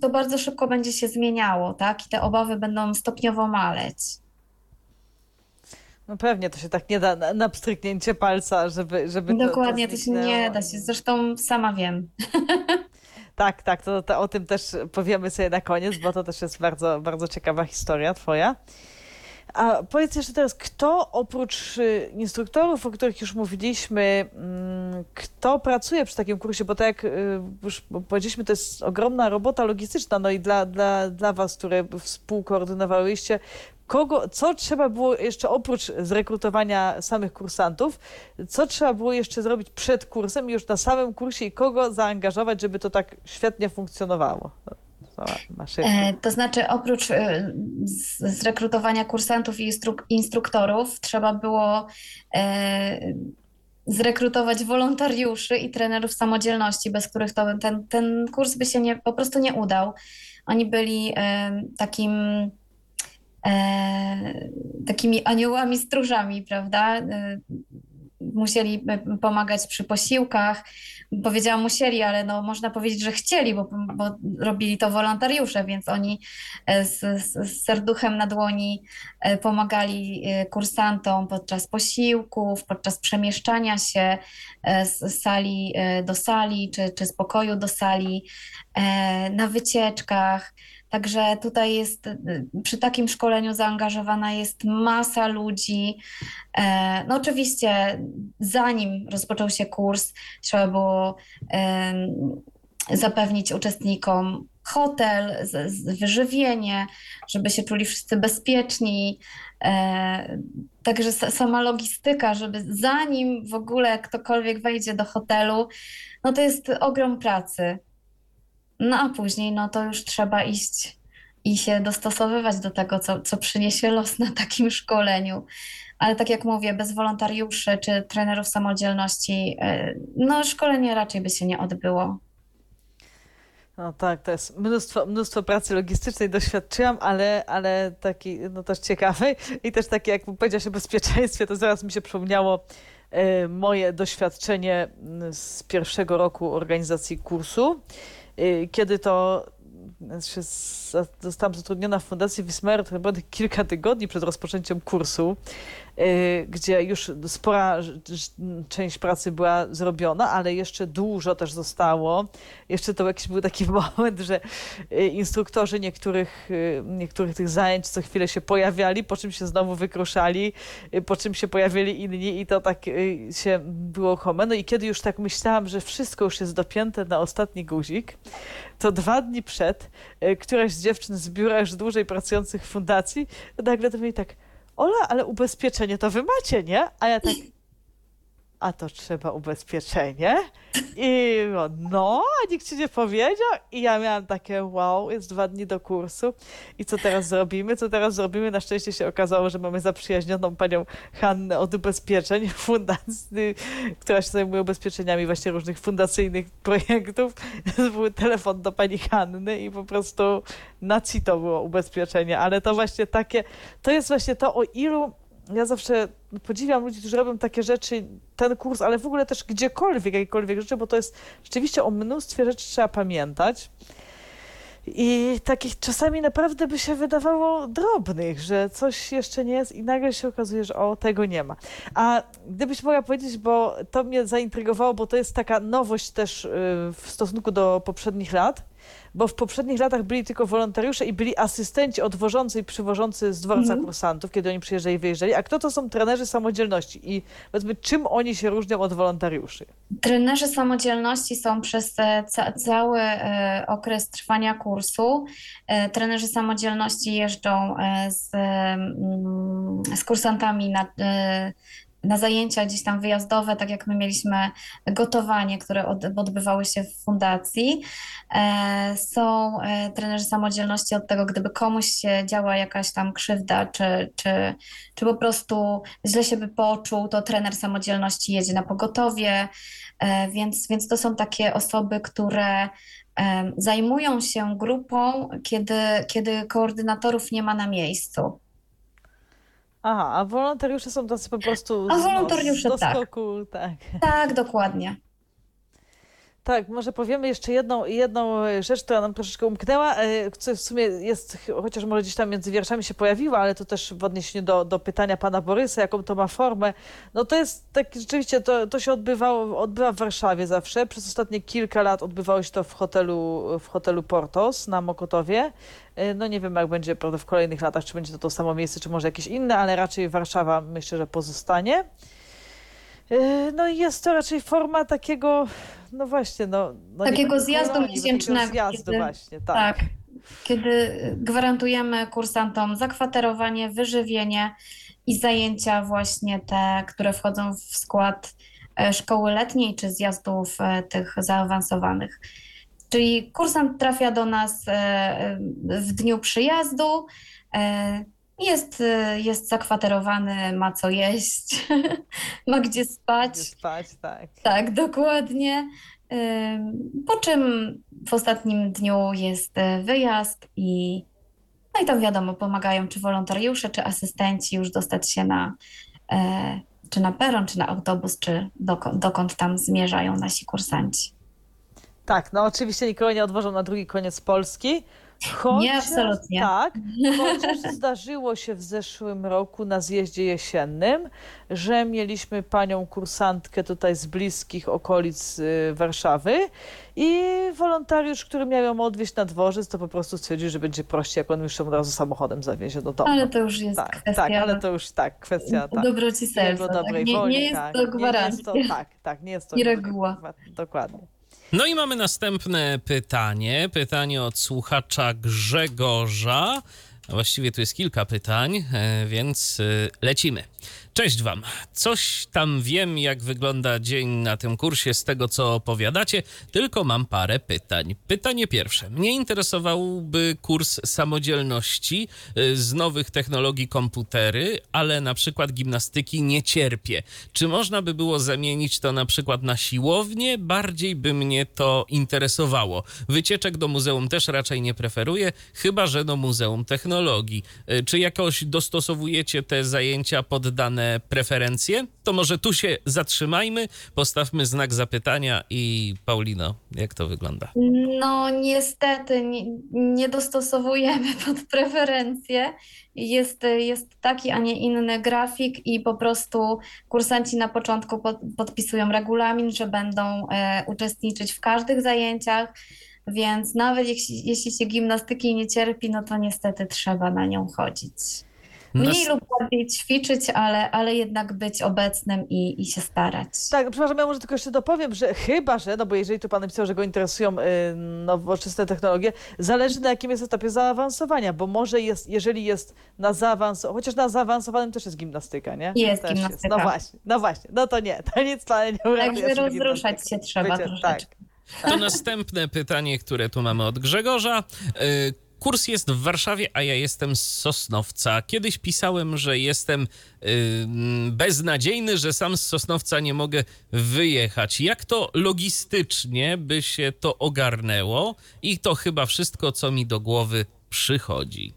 to bardzo szybko będzie się zmieniało, tak? I te obawy będą stopniowo maleć. No pewnie, to się tak nie da na, na pstryknięcie palca, żeby, żeby to, Dokładnie, to się nie da się. Zresztą sama wiem. Tak, tak, to, to o tym też powiemy sobie na koniec, bo to też jest bardzo, bardzo ciekawa historia twoja. A powiedz jeszcze teraz, kto oprócz y, instruktorów, o których już mówiliśmy, mm, kto pracuje przy takim kursie, bo tak jak y, już powiedzieliśmy, to jest ogromna robota logistyczna, no i dla, dla, dla was, które współkoordynowałyście, kogo, co trzeba było jeszcze oprócz zrekrutowania samych kursantów, co trzeba było jeszcze zrobić przed kursem już na samym kursie i kogo zaangażować, żeby to tak świetnie funkcjonowało? No, E, To znaczy, oprócz e, zrekrutowania kursantów i instru- instruktorów, trzeba było e, zrekrutować wolontariuszy i trenerów samodzielności, bez których to, ten, ten kurs by się nie, po prostu nie udał. Oni byli takim, takimi aniołami stróżami, prawda? E, Musieli e, pomagać przy posiłkach. Powiedziałam musieli, ale no, można powiedzieć, że chcieli, bo, bo robili to wolontariusze, więc oni e, z, z, serduchem na dłoni e, pomagali e, kursantom podczas posiłków, podczas przemieszczania się e, z sali e, do sali, czy, czy z pokoju do sali, e, na wycieczkach. Także tutaj jest, e, przy takim szkoleniu zaangażowana jest masa ludzi. E, No oczywiście, zanim rozpoczął się kurs, trzeba było zapewnić uczestnikom hotel, wyżywienie, żeby się czuli wszyscy bezpieczni. E, Także sa- sama logistyka, żeby zanim w ogóle ktokolwiek wejdzie do hotelu, no to jest ogrom pracy. No a później, no to już trzeba iść i się dostosowywać do tego, co, co przyniesie los na takim szkoleniu. Ale tak jak mówię, bez wolontariuszy czy trenerów samodzielności, e, no szkolenie raczej by się nie odbyło. No tak, to jest mnóstwo, mnóstwo pracy logistycznej doświadczyłam, ale, ale taki, no też ciekawej i też takie, jak powiedziałaś o bezpieczeństwie, to zaraz mi się przypomniało e, moje doświadczenie z pierwszego roku organizacji kursu, kiedy to za- zostałam zatrudniona w Fundacji Wismar chyba kilka tygodni przed rozpoczęciem kursu, y, gdzie już spora część pracy była zrobiona, ale jeszcze dużo też zostało. Jeszcze to jakiś był taki moment, że y, instruktorzy niektórych, y, niektórych tych zajęć co chwilę się pojawiali, po czym się znowu wykruszali, po czym się pojawili inni i to tak się było chome. No i kiedy już tak myślałam, że wszystko już jest dopięte na ostatni guzik, to dwa dni przed y, któraś z dziewczyn z biura już dłużej pracujących w fundacji nagle do mnie tak, Ola, ale ubezpieczenie to wy macie, nie? A ja tak, a to trzeba ubezpieczenie. I no, a nikt ci nie powiedział. I ja miałam takie, wow, jest dwa dni do kursu. I co teraz zrobimy? Co teraz zrobimy? Na szczęście się okazało, że mamy zaprzyjaźnioną panią Hannę od ubezpieczeń, fundacji, która się zajmuje ubezpieczeniami właśnie różnych fundacyjnych projektów. Był telefon do pani Hanny i po prostu na CITO było ubezpieczenie. Ale to właśnie takie, to jest właśnie to, o ilu ja zawsze podziwiam ludzi, którzy robią takie rzeczy, ten kurs, ale w ogóle też gdziekolwiek, jakiekolwiek rzeczy, bo to jest rzeczywiście o mnóstwie rzeczy trzeba pamiętać. I takich czasami naprawdę by się wydawało drobnych, że coś jeszcze nie jest i nagle się okazuje, że o, tego nie ma. A gdybyś mogła powiedzieć, bo to mnie zaintrygowało, bo to jest taka nowość też y, w stosunku do poprzednich lat, bo w poprzednich latach byli tylko wolontariusze i byli asystenci odwożący i przywożący z dworca Mhm. kursantów, kiedy oni przyjeżdżali i wyjeżdżali. A kto to są trenerzy samodzielności? I powiedzmy, czym oni się różnią od wolontariuszy? Trenerzy samodzielności są przez ca cały e, okres trwania kursu. E, Trenerzy samodzielności jeżdżą e, z, mm, z kursantami na, na zajęcia gdzieś tam wyjazdowe, tak jak my mieliśmy gotowanie, które od, odbywały się w fundacji. E, Są e, trenerzy samodzielności od tego, gdyby komuś się działa jakaś tam krzywda, czy, czy, czy po prostu źle się by poczuł, to trener samodzielności jedzie na pogotowie. E, Więc, więc to są takie osoby, które zajmują się grupą, kiedy, kiedy koordynatorów nie ma na miejscu. Aha, a wolontariusze są tacy po prostu A wolontariusze tak. tak. Tak, dokładnie. Tak, może powiemy jeszcze jedną, jedną rzecz, która nam troszeczkę umknęła, e, co w sumie jest, chociaż może gdzieś tam między wierszami się pojawiła, ale to też w odniesieniu do, do pytania pana Borysa, jaką to ma formę. No to jest tak, rzeczywiście, to, to się odbywało, odbywa w Warszawie zawsze. Przez ostatnie kilka lat odbywało się to w hotelu, w hotelu Portos na Mokotowie. E, No nie wiem, jak będzie prawda, w kolejnych latach, czy będzie to to samo miejsce, czy może jakieś inne, ale raczej Warszawa myślę, że pozostanie. E, No i jest to raczej forma takiego, no właśnie, no... no Takiego zjazdu kolonii, miesięcznego, zjazdu kiedy- właśnie, tak. Tak. Kiedy gwarantujemy kursantom zakwaterowanie, wyżywienie i zajęcia właśnie te, które wchodzą w skład e, szkoły letniej czy zjazdów e, tych zaawansowanych. Czyli kursant trafia do nas w dniu przyjazdu, jest, e, jest zakwaterowany, ma co jeść, ma gdzie spać. Gdzie spać, tak. Tak, dokładnie. Po czym w ostatnim dniu jest e, wyjazd i no i tam wiadomo, pomagają czy wolontariusze, czy asystenci już dostać się na e, czy na peron, czy na autobus, czy dokąd, dokąd tam zmierzają nasi kursanci. Tak, no oczywiście nikogo nie odwożą na drugi koniec Polski. Chociaż, Nie, absolutnie. Tak, chociaż zdarzyło się w zeszłym roku na zjeździe jesiennym, że mieliśmy panią kursantkę tutaj z bliskich okolic y, Warszawy i wolontariusz, który miał ją odwieźć na dworzec, to po prostu stwierdził, że będzie prościej, jak on już ją od razu samochodem zawiezie do domu. Ale to już jest tak, kwestia tak, ale to już tak, kwestia tak. dobroci serca. Jego tak? dobrej Nie, woli, nie jest tak. to Nie, nie jest gwarancja. to, tak, tak, nie jest to I reguła. Dokładnie. No i mamy następne pytanie. Pytanie od słuchacza Grzegorza. Właściwie tu jest kilka pytań, e, więc e, lecimy. Cześć Wam. Coś tam wiem, jak wygląda dzień na tym kursie z tego, co opowiadacie, tylko mam parę pytań. Pytanie pierwsze. Mnie interesowałby kurs samodzielności y, z nowych technologii komputery, ale na przykład gimnastyki nie cierpię. Czy można by było zamienić to na przykład na siłownię? Bardziej by mnie to interesowało. Wycieczek do muzeum też raczej nie preferuję, chyba że do Muzeum Technologii. Y, Czy jakoś dostosowujecie te zajęcia pod dane preferencje? To może tu się zatrzymajmy, postawmy znak zapytania i Paulino, jak to wygląda? No, niestety nie, nie dostosowujemy pod preferencje. Jest, jest taki, a nie inny grafik i po prostu kursanci na początku pod, podpisują regulamin, że będą e, uczestniczyć w każdych zajęciach, więc nawet jeśli, jeśli się gimnastyki nie cierpi, no to niestety trzeba na nią chodzić. Mniej lub bardziej ćwiczyć, ale, ale jednak być obecnym i, i się starać. Tak, przepraszam, ja może tylko jeszcze dopowiem, że chyba, że, no bo jeżeli tu pan napisał, że go interesują y, nowoczesne technologie, zależy na jakim jest etapie zaawansowania, bo może jest, jeżeli jest na zaawansowanym, chociaż na zaawansowanym też jest gimnastyka, nie? Jest też gimnastyka. No właśnie, no właśnie, no to nie, to nic pana nie. Także rozruszać się trzeba Wiecie, troszeczkę. To następne pytanie, które tu mamy od Grzegorza. Kurs jest w Warszawie, a ja jestem z Sosnowca. Kiedyś pisałem, że jestem y, beznadziejny, że sam z Sosnowca nie mogę wyjechać. Jak to logistycznie by się to ogarnęło? I to chyba wszystko, co mi do głowy przychodzi.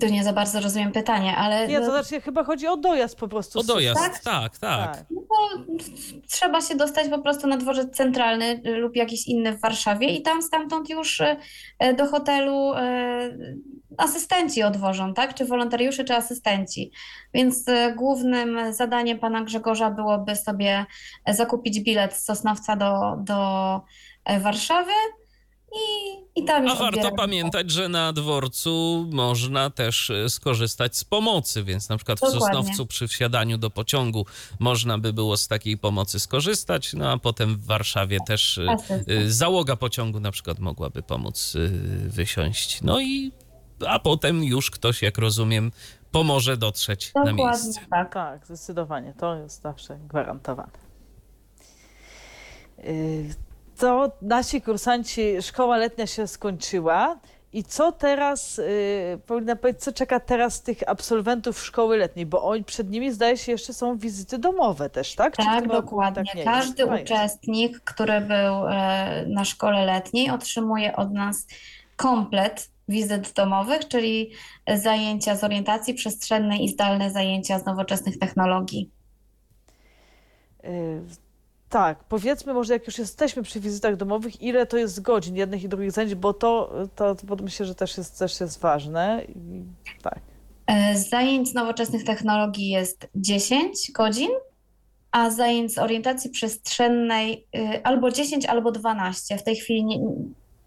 Tu nie za bardzo rozumiem pytanie, ale Nie, to znaczy chyba chodzi o dojazd po prostu. O dojazd, Tak? tak, tak. Tak. no, trzeba się dostać po prostu na dworzec centralny y, lub jakiś inny w Warszawie i tam stamtąd już y, y, do hotelu asystenci odwożą, tak? Czy wolontariusze, czy asystenci. Więc głównym zadaniem pana Grzegorza byłoby sobie zakupić bilet z Sosnowca do, do Warszawy i, i tam A warto odbierać. pamiętać, że na dworcu można też e, skorzystać z pomocy, więc na przykład w Dokładnie. Sosnowcu przy wsiadaniu do pociągu można by było z takiej pomocy skorzystać, no a potem w Warszawie też e, e, załoga pociągu na przykład mogłaby pomóc wysiąść. No i a potem już ktoś, jak rozumiem, pomoże dotrzeć na Dokładnie miejsce. tak. Tak, zdecydowanie. To jest zawsze gwarantowane. Y, To nasi kursanci, szkoła letnia się skończyła. I co teraz, y, powinna powiedzieć, co czeka teraz tych absolwentów szkoły letniej? Bo oni, przed nimi zdaje się jeszcze są wizyty domowe też, tak? Czy Tak, dokładnie. tak Każdy jest? Chyba jest. uczestnik, który był e, na szkole letniej, otrzymuje od nas komplet wizyt domowych, czyli zajęcia z orientacji przestrzennej i zdalne zajęcia z nowoczesnych technologii. Y, Tak, powiedzmy może jak już jesteśmy przy wizytach domowych, ile to jest godzin jednych i drugich zajęć, bo to, to, to myślę, że też jest, też jest ważne. I, tak. E, Zajęć nowoczesnych technologii jest 10 godzin, a zajęć z orientacji przestrzennej y, albo 10, albo 12. W tej chwili nie,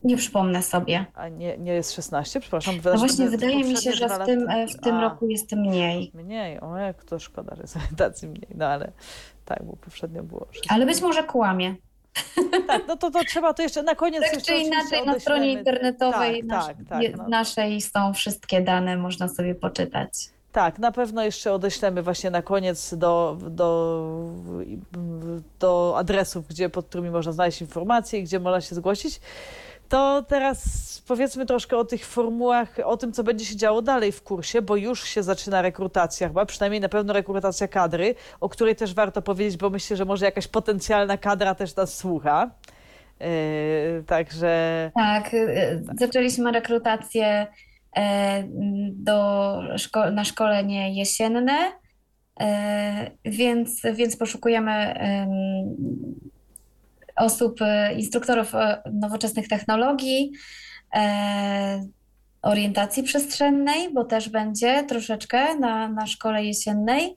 nie przypomnę sobie. A nie, nie jest 16, przepraszam. No właśnie, wydaje mi się, że w tym, e, w tym A, roku jest mniej. Mniej, o jak to szkoda, że jest orientacji mniej, no ale tak, bo poprzednio było 16. Ale być może kłamie. Tak, no to, to trzeba to jeszcze na koniec Tak jeszcze czy inaczej, na stronie internetowej tak, nasz, tak, tak, je- no. naszej są wszystkie dane, można sobie poczytać. Tak, na pewno jeszcze odeślemy właśnie na koniec do, do, do adresów, gdzie, pod którymi można znaleźć informacje i gdzie można się zgłosić. To teraz powiedzmy troszkę o tych formułach, o tym, co będzie się działo dalej w kursie, bo już się zaczyna rekrutacja chyba, przynajmniej na pewno rekrutacja kadry, o której też warto powiedzieć, bo myślę, że może jakaś potencjalna kadra też nas słucha. Yy, także Tak, y, zaczęliśmy rekrutację e, do szko- na szkolenie jesienne, e, więc, więc poszukujemy em, osób, instruktorów e, nowoczesnych technologii, orientacji przestrzennej, bo też będzie troszeczkę na, na szkole jesiennej.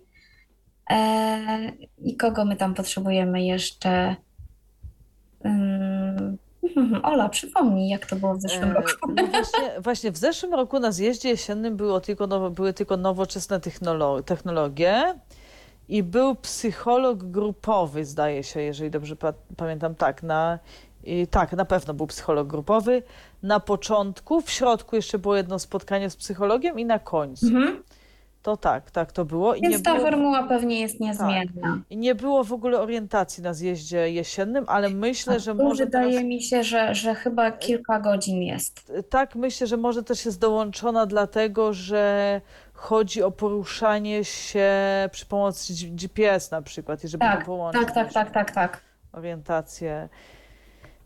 E, I kogo my tam potrzebujemy jeszcze? Ym, Ola, przypomnij, jak to było w zeszłym E, roku. No właśnie, właśnie w zeszłym roku na zjeździe jesiennym było tylko nowo, były tylko nowoczesne technolo- technologie i był psycholog grupowy, zdaje się, jeżeli dobrze pa- pamiętam, tak, na, i, tak, na pewno był psycholog grupowy. Na początku, w środku jeszcze było jedno spotkanie z psychologiem i na końcu. Mhm. To tak, tak to było. I Więc ta było, formuła pewnie jest niezmienna. i nie było w ogóle orientacji na zjeździe jesiennym, ale myślę, że Tu może teraz... wydaje mi się, że, że chyba kilka godzin jest. Tak, myślę, że może też jest dołączona dlatego, że chodzi o poruszanie się przy pomocy GPS na przykład, i żeby Tak, to połączyć. tak, tak, tak, tak, tak. Orientację.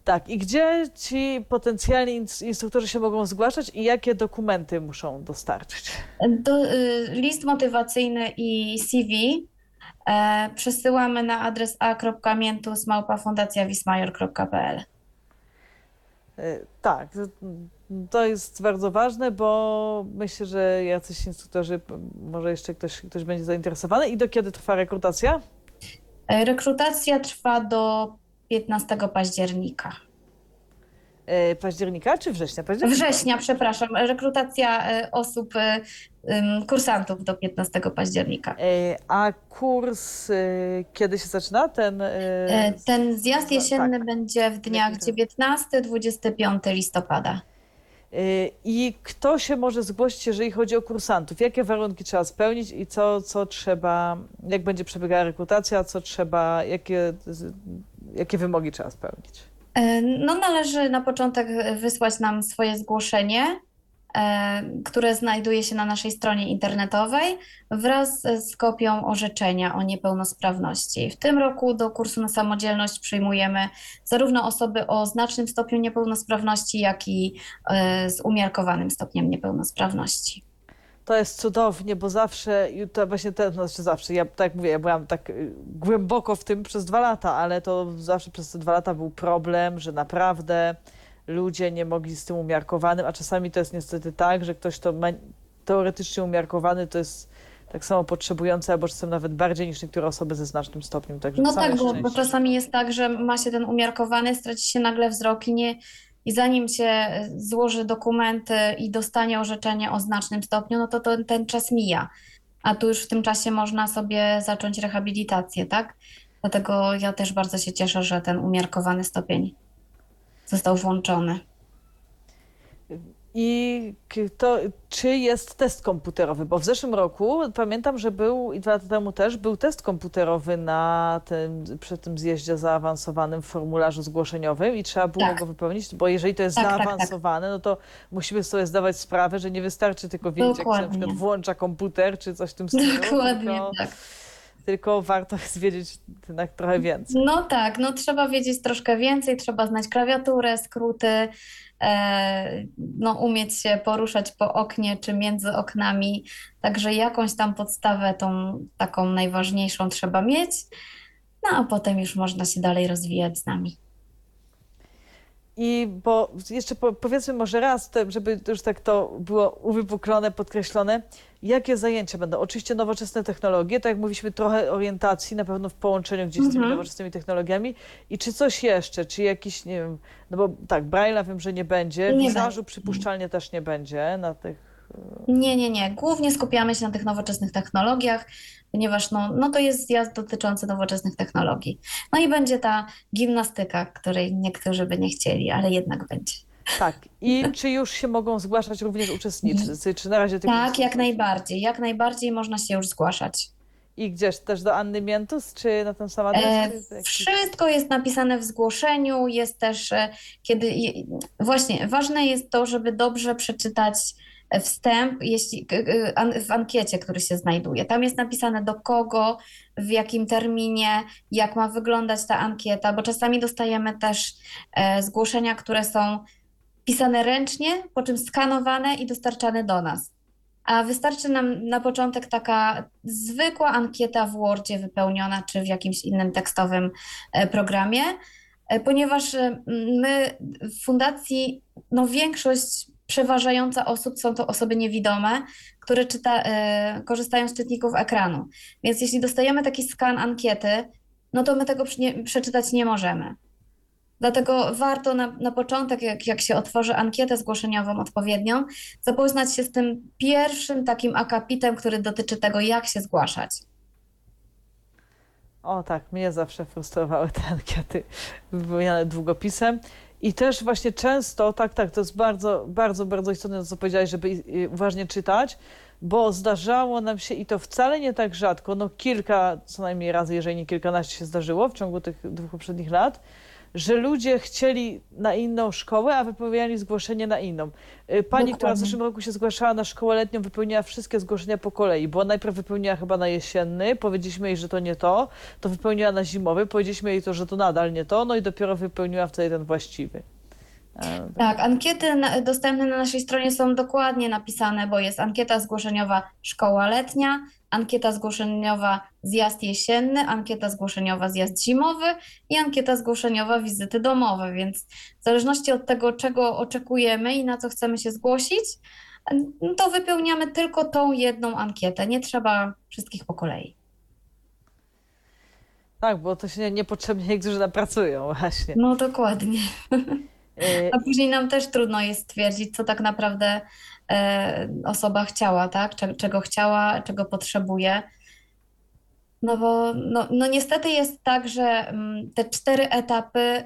Tak, i gdzie ci potencjalni ins- instruktorzy się mogą zgłaszać i jakie dokumenty muszą dostarczyć? Do, y, list motywacyjny i CV e, przesyłamy na adres a.miętus.małpafundacjawismajor.pl Y, Tak, to jest bardzo ważne, bo myślę, że jacyś instruktorzy, może jeszcze ktoś, ktoś będzie zainteresowany. I do kiedy trwa rekrutacja? E, Rekrutacja trwa do 15 października. e, października czy września? Października. Września, przepraszam, rekrutacja e, osób, e, kursantów do 15 października. A kurs kiedy się zaczyna? Ten, Ten zjazd tak. jesienny będzie w dniach Jaki to? 19-25 listopada. I kto się może zgłosić, jeżeli chodzi o kursantów? Jakie warunki trzeba spełnić i co, co trzeba, jak będzie przebiegała rekrutacja, co trzeba, jakie, jakie wymogi trzeba spełnić? E, No, należy na początek wysłać nam swoje zgłoszenie, e, które znajduje się na naszej stronie internetowej wraz z kopią orzeczenia o niepełnosprawności. W tym roku do kursu na samodzielność przyjmujemy zarówno osoby o znacznym stopniu niepełnosprawności, jak i e, z umiarkowanym stopniem niepełnosprawności. To jest cudownie, bo zawsze, i to właśnie te, no, znaczy zawsze, ja tak mówię, ja byłam tak y, głęboko w tym przez dwa lata, ale to zawsze przez te dwa lata był problem, że naprawdę ludzie nie mogli z tym umiarkowanym, a czasami to jest niestety tak, że ktoś to ma teoretycznie umiarkowany, to jest tak samo potrzebujący, albo czasem nawet bardziej niż niektóre osoby ze znacznym stopniem. Także No tak, bo, bo czasami jest tak, że ma się ten umiarkowany, straci się nagle wzrok i, nie, i zanim się e, złoży dokumenty i dostanie orzeczenie o znacznym stopniu, no to, to ten czas mija. A tu już w tym czasie można sobie zacząć rehabilitację, tak? Dlatego ja też bardzo się cieszę, że ten umiarkowany stopień został włączony. I to, czy jest test komputerowy? Bo w zeszłym roku pamiętam, że był i dwa lata temu też był test komputerowy na tym, przy tym zjeździe zaawansowanym w formularzu zgłoszeniowym i trzeba było Tak. go wypełnić, bo jeżeli to jest Tak, tak, tak. zaawansowane, no to musimy sobie zdawać sprawę, że nie wystarczy tylko wiedzieć, jak się na Dokładnie. przykład włącza komputer czy coś w tym stylu, Dokładnie tylko, tak. Tylko warto jest wiedzieć jednak trochę więcej. No tak, no trzeba wiedzieć troszkę więcej, trzeba znać klawiaturę, skróty, e, no umieć się poruszać po oknie czy między oknami, także jakąś tam podstawę tą taką najważniejszą trzeba mieć, no a potem już można się dalej rozwijać z nami. I bo jeszcze po, powiedzmy może raz, żeby już tak to było uwypuklone, podkreślone, jakie zajęcia będą? Oczywiście nowoczesne technologie, tak jak mówiliśmy, trochę orientacji, na pewno w połączeniu gdzieś z tymi Mhm. nowoczesnymi technologiami. I czy coś jeszcze, czy jakiś, nie wiem, no bo tak, Braille'a wiem, że nie będzie, Nie wizażu przypuszczalnie też nie będzie na tych... Nie, nie, nie. Głównie skupiamy się na tych nowoczesnych technologiach, ponieważ no, no to jest zjazd dotyczący nowoczesnych technologii. No i będzie ta gimnastyka, której niektórzy by nie chcieli, ale jednak będzie. Tak. I czy już się mogą zgłaszać również uczestnicy, czy na razie tylko... Tak, jak najbardziej. Jak najbardziej można się już zgłaszać. I gdzieś też do Anny Miętus, czy na ten sam adres? E, Wszystko jest napisane w zgłoszeniu, jest też, e, kiedy właśnie ważne jest to, żeby dobrze przeczytać wstęp, jeśli w ankiecie, który się znajduje. Tam jest napisane do kogo, w jakim terminie, jak ma wyglądać ta ankieta, bo czasami dostajemy też e, zgłoszenia, które są pisane ręcznie, po czym skanowane i dostarczane do nas. A wystarczy nam na początek taka zwykła ankieta w Wordzie wypełniona, czy w jakimś innym tekstowym e, programie, e, ponieważ my w fundacji, no większość przeważająca osób są to osoby niewidome, które czyta, e, korzystają z czytników ekranu. Więc jeśli dostajemy taki skan ankiety, no to my tego nie, przeczytać nie możemy. Dlatego warto na, na początek, jak, jak się otworzy ankietę zgłoszeniową odpowiednią, zapoznać się z tym pierwszym takim akapitem, który dotyczy tego, jak się zgłaszać. O tak, mnie zawsze frustrowały te ankiety wypełniane długopisem. I też właśnie często, tak, tak, to jest bardzo, bardzo, bardzo istotne, to co powiedziałeś, żeby y, uważnie czytać, bo zdarzało nam się, i to wcale nie tak rzadko, no kilka co najmniej razy, jeżeli nie kilkanaście się zdarzyło w ciągu tych dwóch poprzednich lat, że ludzie chcieli na inną szkołę, a wypełniali zgłoszenie na inną. Y, Pani, która w Dokładnie. zeszłym roku się zgłaszała na szkołę letnią, wypełniła wszystkie zgłoszenia po kolei, bo najpierw wypełniła chyba na jesienny, powiedzieliśmy jej, że to nie to, to wypełniła na zimowy, powiedzieliśmy jej to, że to nadal nie to, no i dopiero wypełniła wtedy ten właściwy. Tak, ankiety na, dostępne na naszej stronie są dokładnie napisane, bo jest ankieta zgłoszeniowa szkoła letnia, ankieta zgłoszeniowa zjazd jesienny, ankieta zgłoszeniowa zjazd zimowy i ankieta zgłoszeniowa wizyty domowe, więc w zależności od tego, czego oczekujemy i na co chcemy się zgłosić, no to wypełniamy tylko tą jedną ankietę, nie trzeba wszystkich po kolei. Tak, bo to się nie- niepotrzebnie niektórzy napracują właśnie. No dokładnie. Y, A później nam też trudno jest stwierdzić, co tak naprawdę e, osoba chciała, tak? Cze- Czego chciała, czego potrzebuje. No bo no, no niestety jest tak, że mm, te cztery etapy,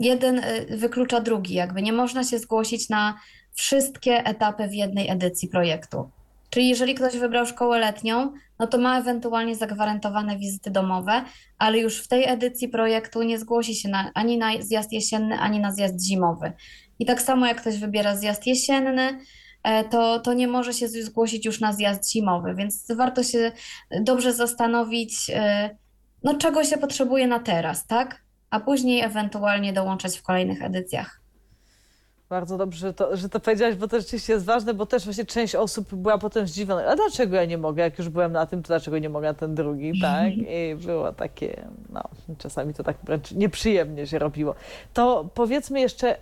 jeden y, wyklucza drugi, jakby nie można się zgłosić na wszystkie etapy w jednej edycji projektu. Czyli jeżeli ktoś wybrał szkołę letnią, no to ma ewentualnie zagwarantowane wizyty domowe, ale już w tej edycji projektu nie zgłosi się na, ani na zjazd jesienny, ani na zjazd zimowy. I tak samo jak ktoś wybiera zjazd jesienny, e, to, to nie może się zgłosić już na zjazd zimowy, więc warto się dobrze zastanowić, e, no czego się potrzebuje na teraz, tak? A później ewentualnie dołączać w kolejnych edycjach. Bardzo dobrze, że to, że to powiedziałaś, bo to rzeczywiście jest ważne, bo też właśnie część osób była potem zdziwiona. A dlaczego ja nie mogę? Jak już byłem na tym, to dlaczego nie mogę na ten drugi, tak? I było takie, no, czasami to tak wręcz nieprzyjemnie się robiło. To powiedzmy jeszcze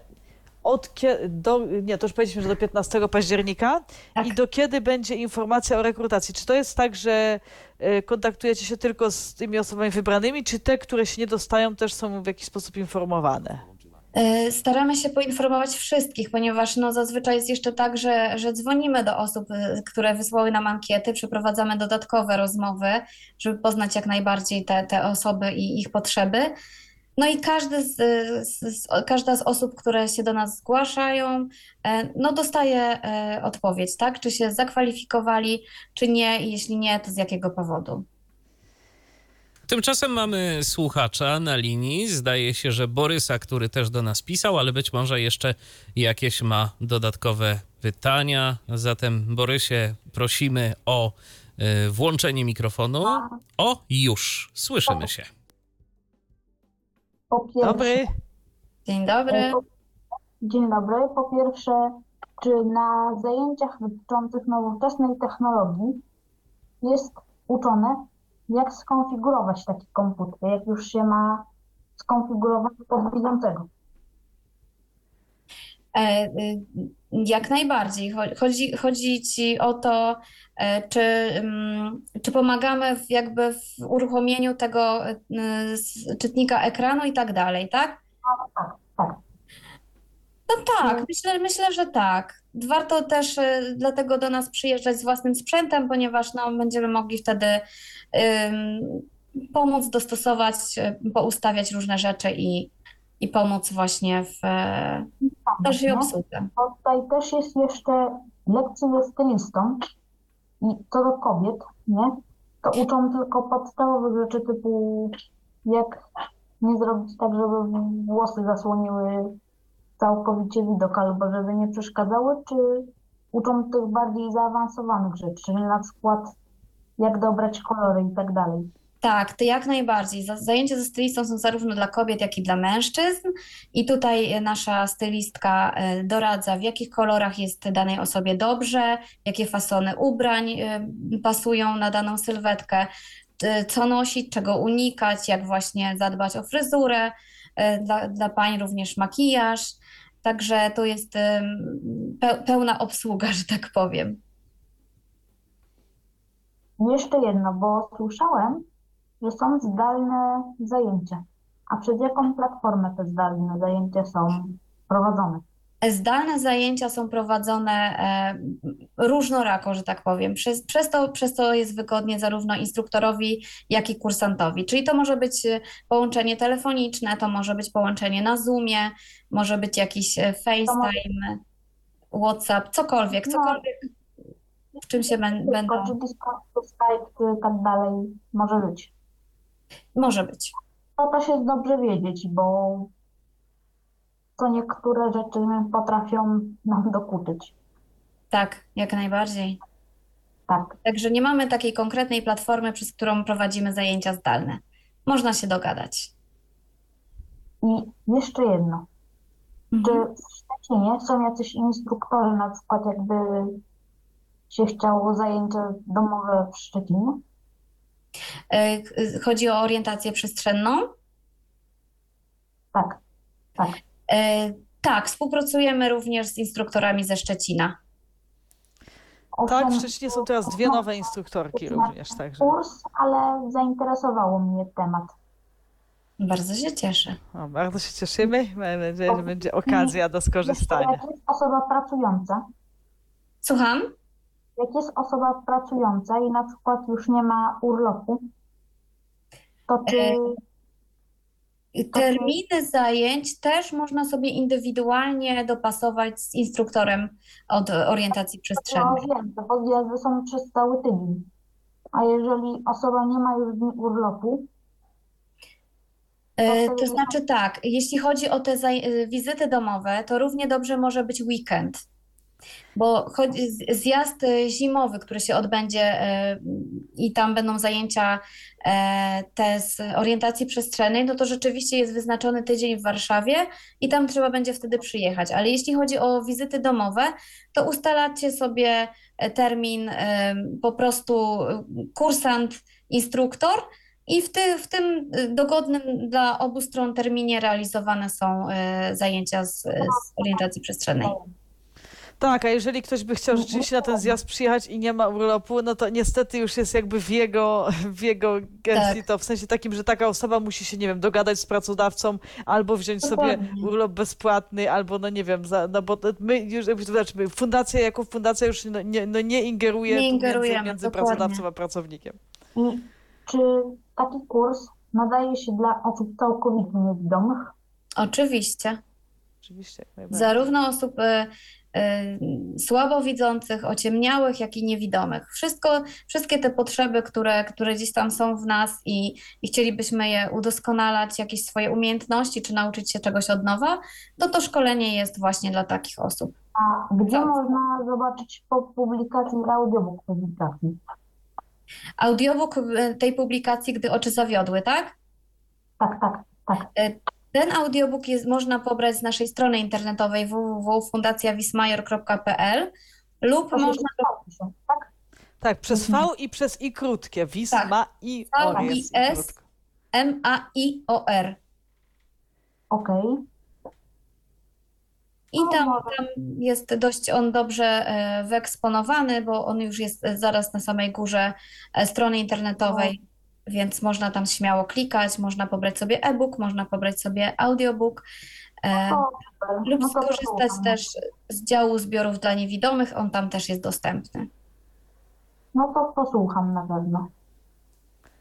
od do, nie, to już powiedzieliśmy, że do 15 października Tak. i do kiedy będzie informacja o rekrutacji? Czy to jest tak, że y, kontaktujecie się tylko z tymi osobami wybranymi, czy te, które się nie dostają, też są w jakiś sposób informowane? E, Staramy się poinformować wszystkich, ponieważ no, zazwyczaj jest jeszcze tak, że, że dzwonimy do osób, e, które wysłały nam ankiety, przeprowadzamy dodatkowe rozmowy, żeby poznać jak najbardziej te, te osoby i ich potrzeby. No i każdy z, z, z, każda z osób, które się do nas zgłaszają, e, no dostaje e, odpowiedź, tak? Czy się zakwalifikowali, czy nie, i jeśli nie, to z jakiego powodu. Tymczasem mamy słuchacza na linii. Zdaje się, że Borysa, który też do nas pisał, ale być może jeszcze jakieś ma dodatkowe pytania. Zatem, Borysie, prosimy o y, włączenie mikrofonu. O, już słyszymy się. Po pierwsze, Dobry. Dzień dobry. Dzień dobry. Po pierwsze, czy na zajęciach dotyczących nowoczesnej technologii jest uczone, jak skonfigurować taki komputer, jak już się ma skonfigurować pod widzącego? E, y, Jak najbardziej. Cho- Chodzi, chodzi ci o to, e, czy, mm, czy pomagamy w, jakby w uruchomieniu tego y, czytnika ekranu i tak dalej, tak? Tak, tak. No tak, myślę, myślę, że tak. Warto też y, dlatego do nas przyjeżdżać z własnym sprzętem, ponieważ no, będziemy mogli wtedy ym, pomóc dostosować, poustawiać różne rzeczy i, i pomóc właśnie w e, dalszej nie? obsłudze. Bo tutaj też jest jeszcze lekcje ze stylistą i co do kobiet, nie? To uczą tylko podstawowych rzeczy typu jak nie zrobić tak, żeby włosy zasłoniły całkowicie widok albo żeby nie przeszkadzały, czy uczą tych bardziej zaawansowanych rzeczy, czyli na przykład jak dobrać kolory i tak dalej. Tak, to jak najbardziej. Za- Zajęcia ze stylistą są zarówno dla kobiet, jak i dla mężczyzn. I tutaj e, nasza stylistka e, doradza, w jakich kolorach jest danej osobie dobrze, jakie fasony ubrań e, pasują na daną sylwetkę, co nosić, czego unikać, jak właśnie zadbać o fryzurę. Dla, dla pań również makijaż. Także to jest pełna obsługa, że tak powiem. Jeszcze jedno, bo słyszałem, że są zdalne zajęcia. A przez jaką platformę te zdalne zajęcia są prowadzone? Zdalne zajęcia są prowadzone e, różnorako, że tak powiem. Przez, przez, to, przez to jest wygodnie zarówno instruktorowi, jak i kursantowi. Czyli to może być e, połączenie telefoniczne, to może być połączenie na Zoomie, może być jakiś e, FaceTime, WhatsApp, cokolwiek, No. cokolwiek, w czym się bę- będą. Czy Discord, Skype, tak dalej może być. Może być. To też jest dobrze wiedzieć, bo to niektóre rzeczy potrafią nam dokuczyć. Tak, jak najbardziej. Tak. Także nie mamy takiej konkretnej platformy, przez którą prowadzimy zajęcia zdalne. Można się dogadać. I jeszcze jedno. Czy Mhm. w Szczecinie są jacyś instruktorzy, na przykład jakby się chciało zajęcia domowe w Szczecinie? E, Chodzi o orientację przestrzenną? Tak, tak. E, Tak, współpracujemy również z instruktorami ze Szczecina. Tak, w Szczecinie są teraz dwie nowe instruktorki również, także. kurs, ale zainteresowało mnie temat. Bardzo się cieszę. O, bardzo się cieszymy. Mam nadzieję, że będzie okazja do skorzystania. jak jest osoba pracująca, Słucham? Jak jest osoba pracująca i na przykład już nie ma urlopu, to czy E, Terminy zajęć też można sobie indywidualnie dopasować z instruktorem od orientacji no, przestrzennej. wiem, te podjazdy są przez cały tydzień. A jeżeli osoba nie ma już dni urlopu, E, to To znaczy tak, jeśli chodzi o te e, wizyty domowe, to równie dobrze może być weekend, bo zjazd e, zimowy, który się odbędzie e, i tam będą zajęcia e, te z orientacji przestrzennej, no to rzeczywiście jest wyznaczony tydzień w Warszawie i tam trzeba będzie wtedy przyjechać. Ale jeśli chodzi o wizyty domowe, to ustalacie sobie termin po prostu kursant, instruktor. I w, ty, w tym dogodnym dla obu stron terminie realizowane są zajęcia z, z orientacji przestrzennej. Tak, a jeżeli ktoś by chciał rzeczywiście na ten zjazd przyjechać i nie ma urlopu, no to niestety już jest jakby w jego, w jego gestii Tak. to, w sensie takim, że taka osoba musi się, nie wiem, dogadać z pracodawcą albo wziąć sobie Dokładnie. urlop bezpłatny, albo no nie wiem, za, no bo my już, znaczy, my- fundacja jako fundacja już no, nie, no nie ingeruje Nie między, między pracodawcą a pracownikiem. i czy taki kurs nadaje się dla osób całkowicie niewidomych? Oczywiście. Oczywiście. Zarówno osób y, słabowidzących, ociemniałych, jak i niewidomych. Wszystko, wszystkie te potrzeby, które, które gdzieś tam są w nas i, i chcielibyśmy je udoskonalać, jakieś swoje umiejętności, czy nauczyć się czegoś od nowa, to to szkolenie jest właśnie dla takich osób. A gdzie Tak. można zobaczyć po publikacji audiobook publikacji? Audiobook y, tej publikacji, gdy oczy zawiodły, tak? Tak, tak, tak. Ten audiobook jest, można pobrać z naszej strony internetowej www.fundacjawismajor.pl lub To się można się, tak? Tak, przez V i przez I krótkie. Wisma Tak. i O i jest S. krótko. M-A-I-O-R. Okej. I tam, tam jest dość on dobrze e, wyeksponowany, bo on już jest e, zaraz na samej górze e, strony internetowej, więc można tam śmiało klikać, można pobrać sobie e-book, można pobrać sobie audiobook e, To super. lub No skorzystać też z działu zbiorów dla niewidomych, on tam też jest dostępny. No to posłucham na pewno.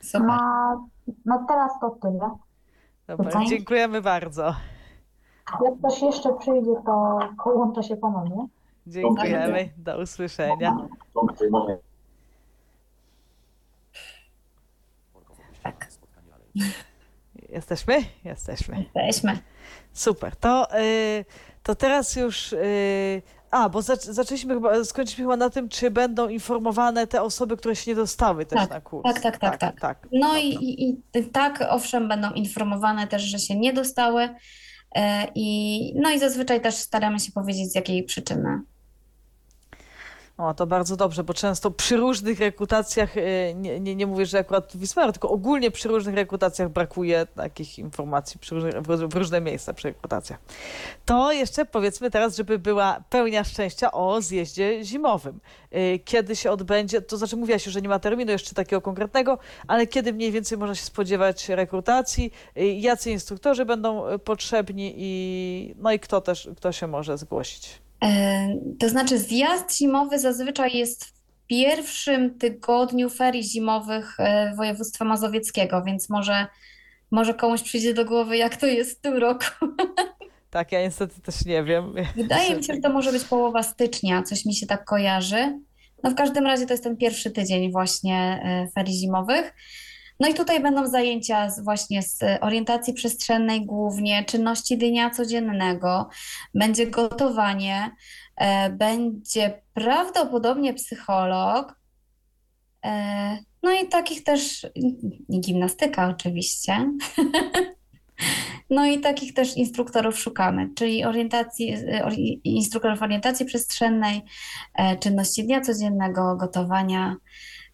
Super. Na, na teraz to tyle. Dobra, Tutaj. dziękujemy bardzo. Jak ktoś jeszcze przyjdzie, to połączę się ponownie. Dziękujemy. Do usłyszenia. Tak, Jesteśmy? Jesteśmy. jesteśmy. Super. To, y, to teraz już. y, a, bo zac- zaczęliśmy chyba, skończyliśmy chyba na tym, czy będą informowane te osoby, które się nie dostały też Tak, na kurs. tak, tak, tak, tak. tak. No i, i, i tak, owszem, będą informowane też, że się nie dostały. e, I, no i zazwyczaj też staramy się powiedzieć, z jakiej przyczyny. O, to bardzo dobrze, bo często przy różnych rekrutacjach, y, nie, nie, nie mówię, że akurat w Wismar, tylko ogólnie przy różnych rekrutacjach brakuje takich informacji przy różnych, w róż- w różne miejsca przy rekrutacjach. To jeszcze powiedzmy teraz, żeby była pełnia szczęścia o zjeździe zimowym. Y, Kiedy się odbędzie, to znaczy mówiłaś już, że nie ma terminu jeszcze takiego konkretnego, ale kiedy mniej więcej można się spodziewać rekrutacji, y, jacy instruktorzy będą potrzebni i no i kto też, kto się może zgłosić. E, To znaczy, zjazd zimowy zazwyczaj jest w pierwszym tygodniu ferii zimowych e, województwa mazowieckiego, więc może, może komuś przyjdzie do głowy, jak to jest w tym roku. Tak, ja niestety też nie wiem. Wydaje mi się, że to może być połowa stycznia, coś mi się tak kojarzy. No w każdym razie to jest ten pierwszy tydzień właśnie e, ferii zimowych. No i tutaj będą zajęcia z, właśnie z orientacji przestrzennej głównie, czynności dnia codziennego, będzie gotowanie, e, będzie prawdopodobnie psycholog, e, no i takich też, gimnastyka oczywiście. No i takich też instruktorów szukamy, czyli orientacji, e, instruktorów orientacji przestrzennej, e, czynności dnia codziennego, gotowania.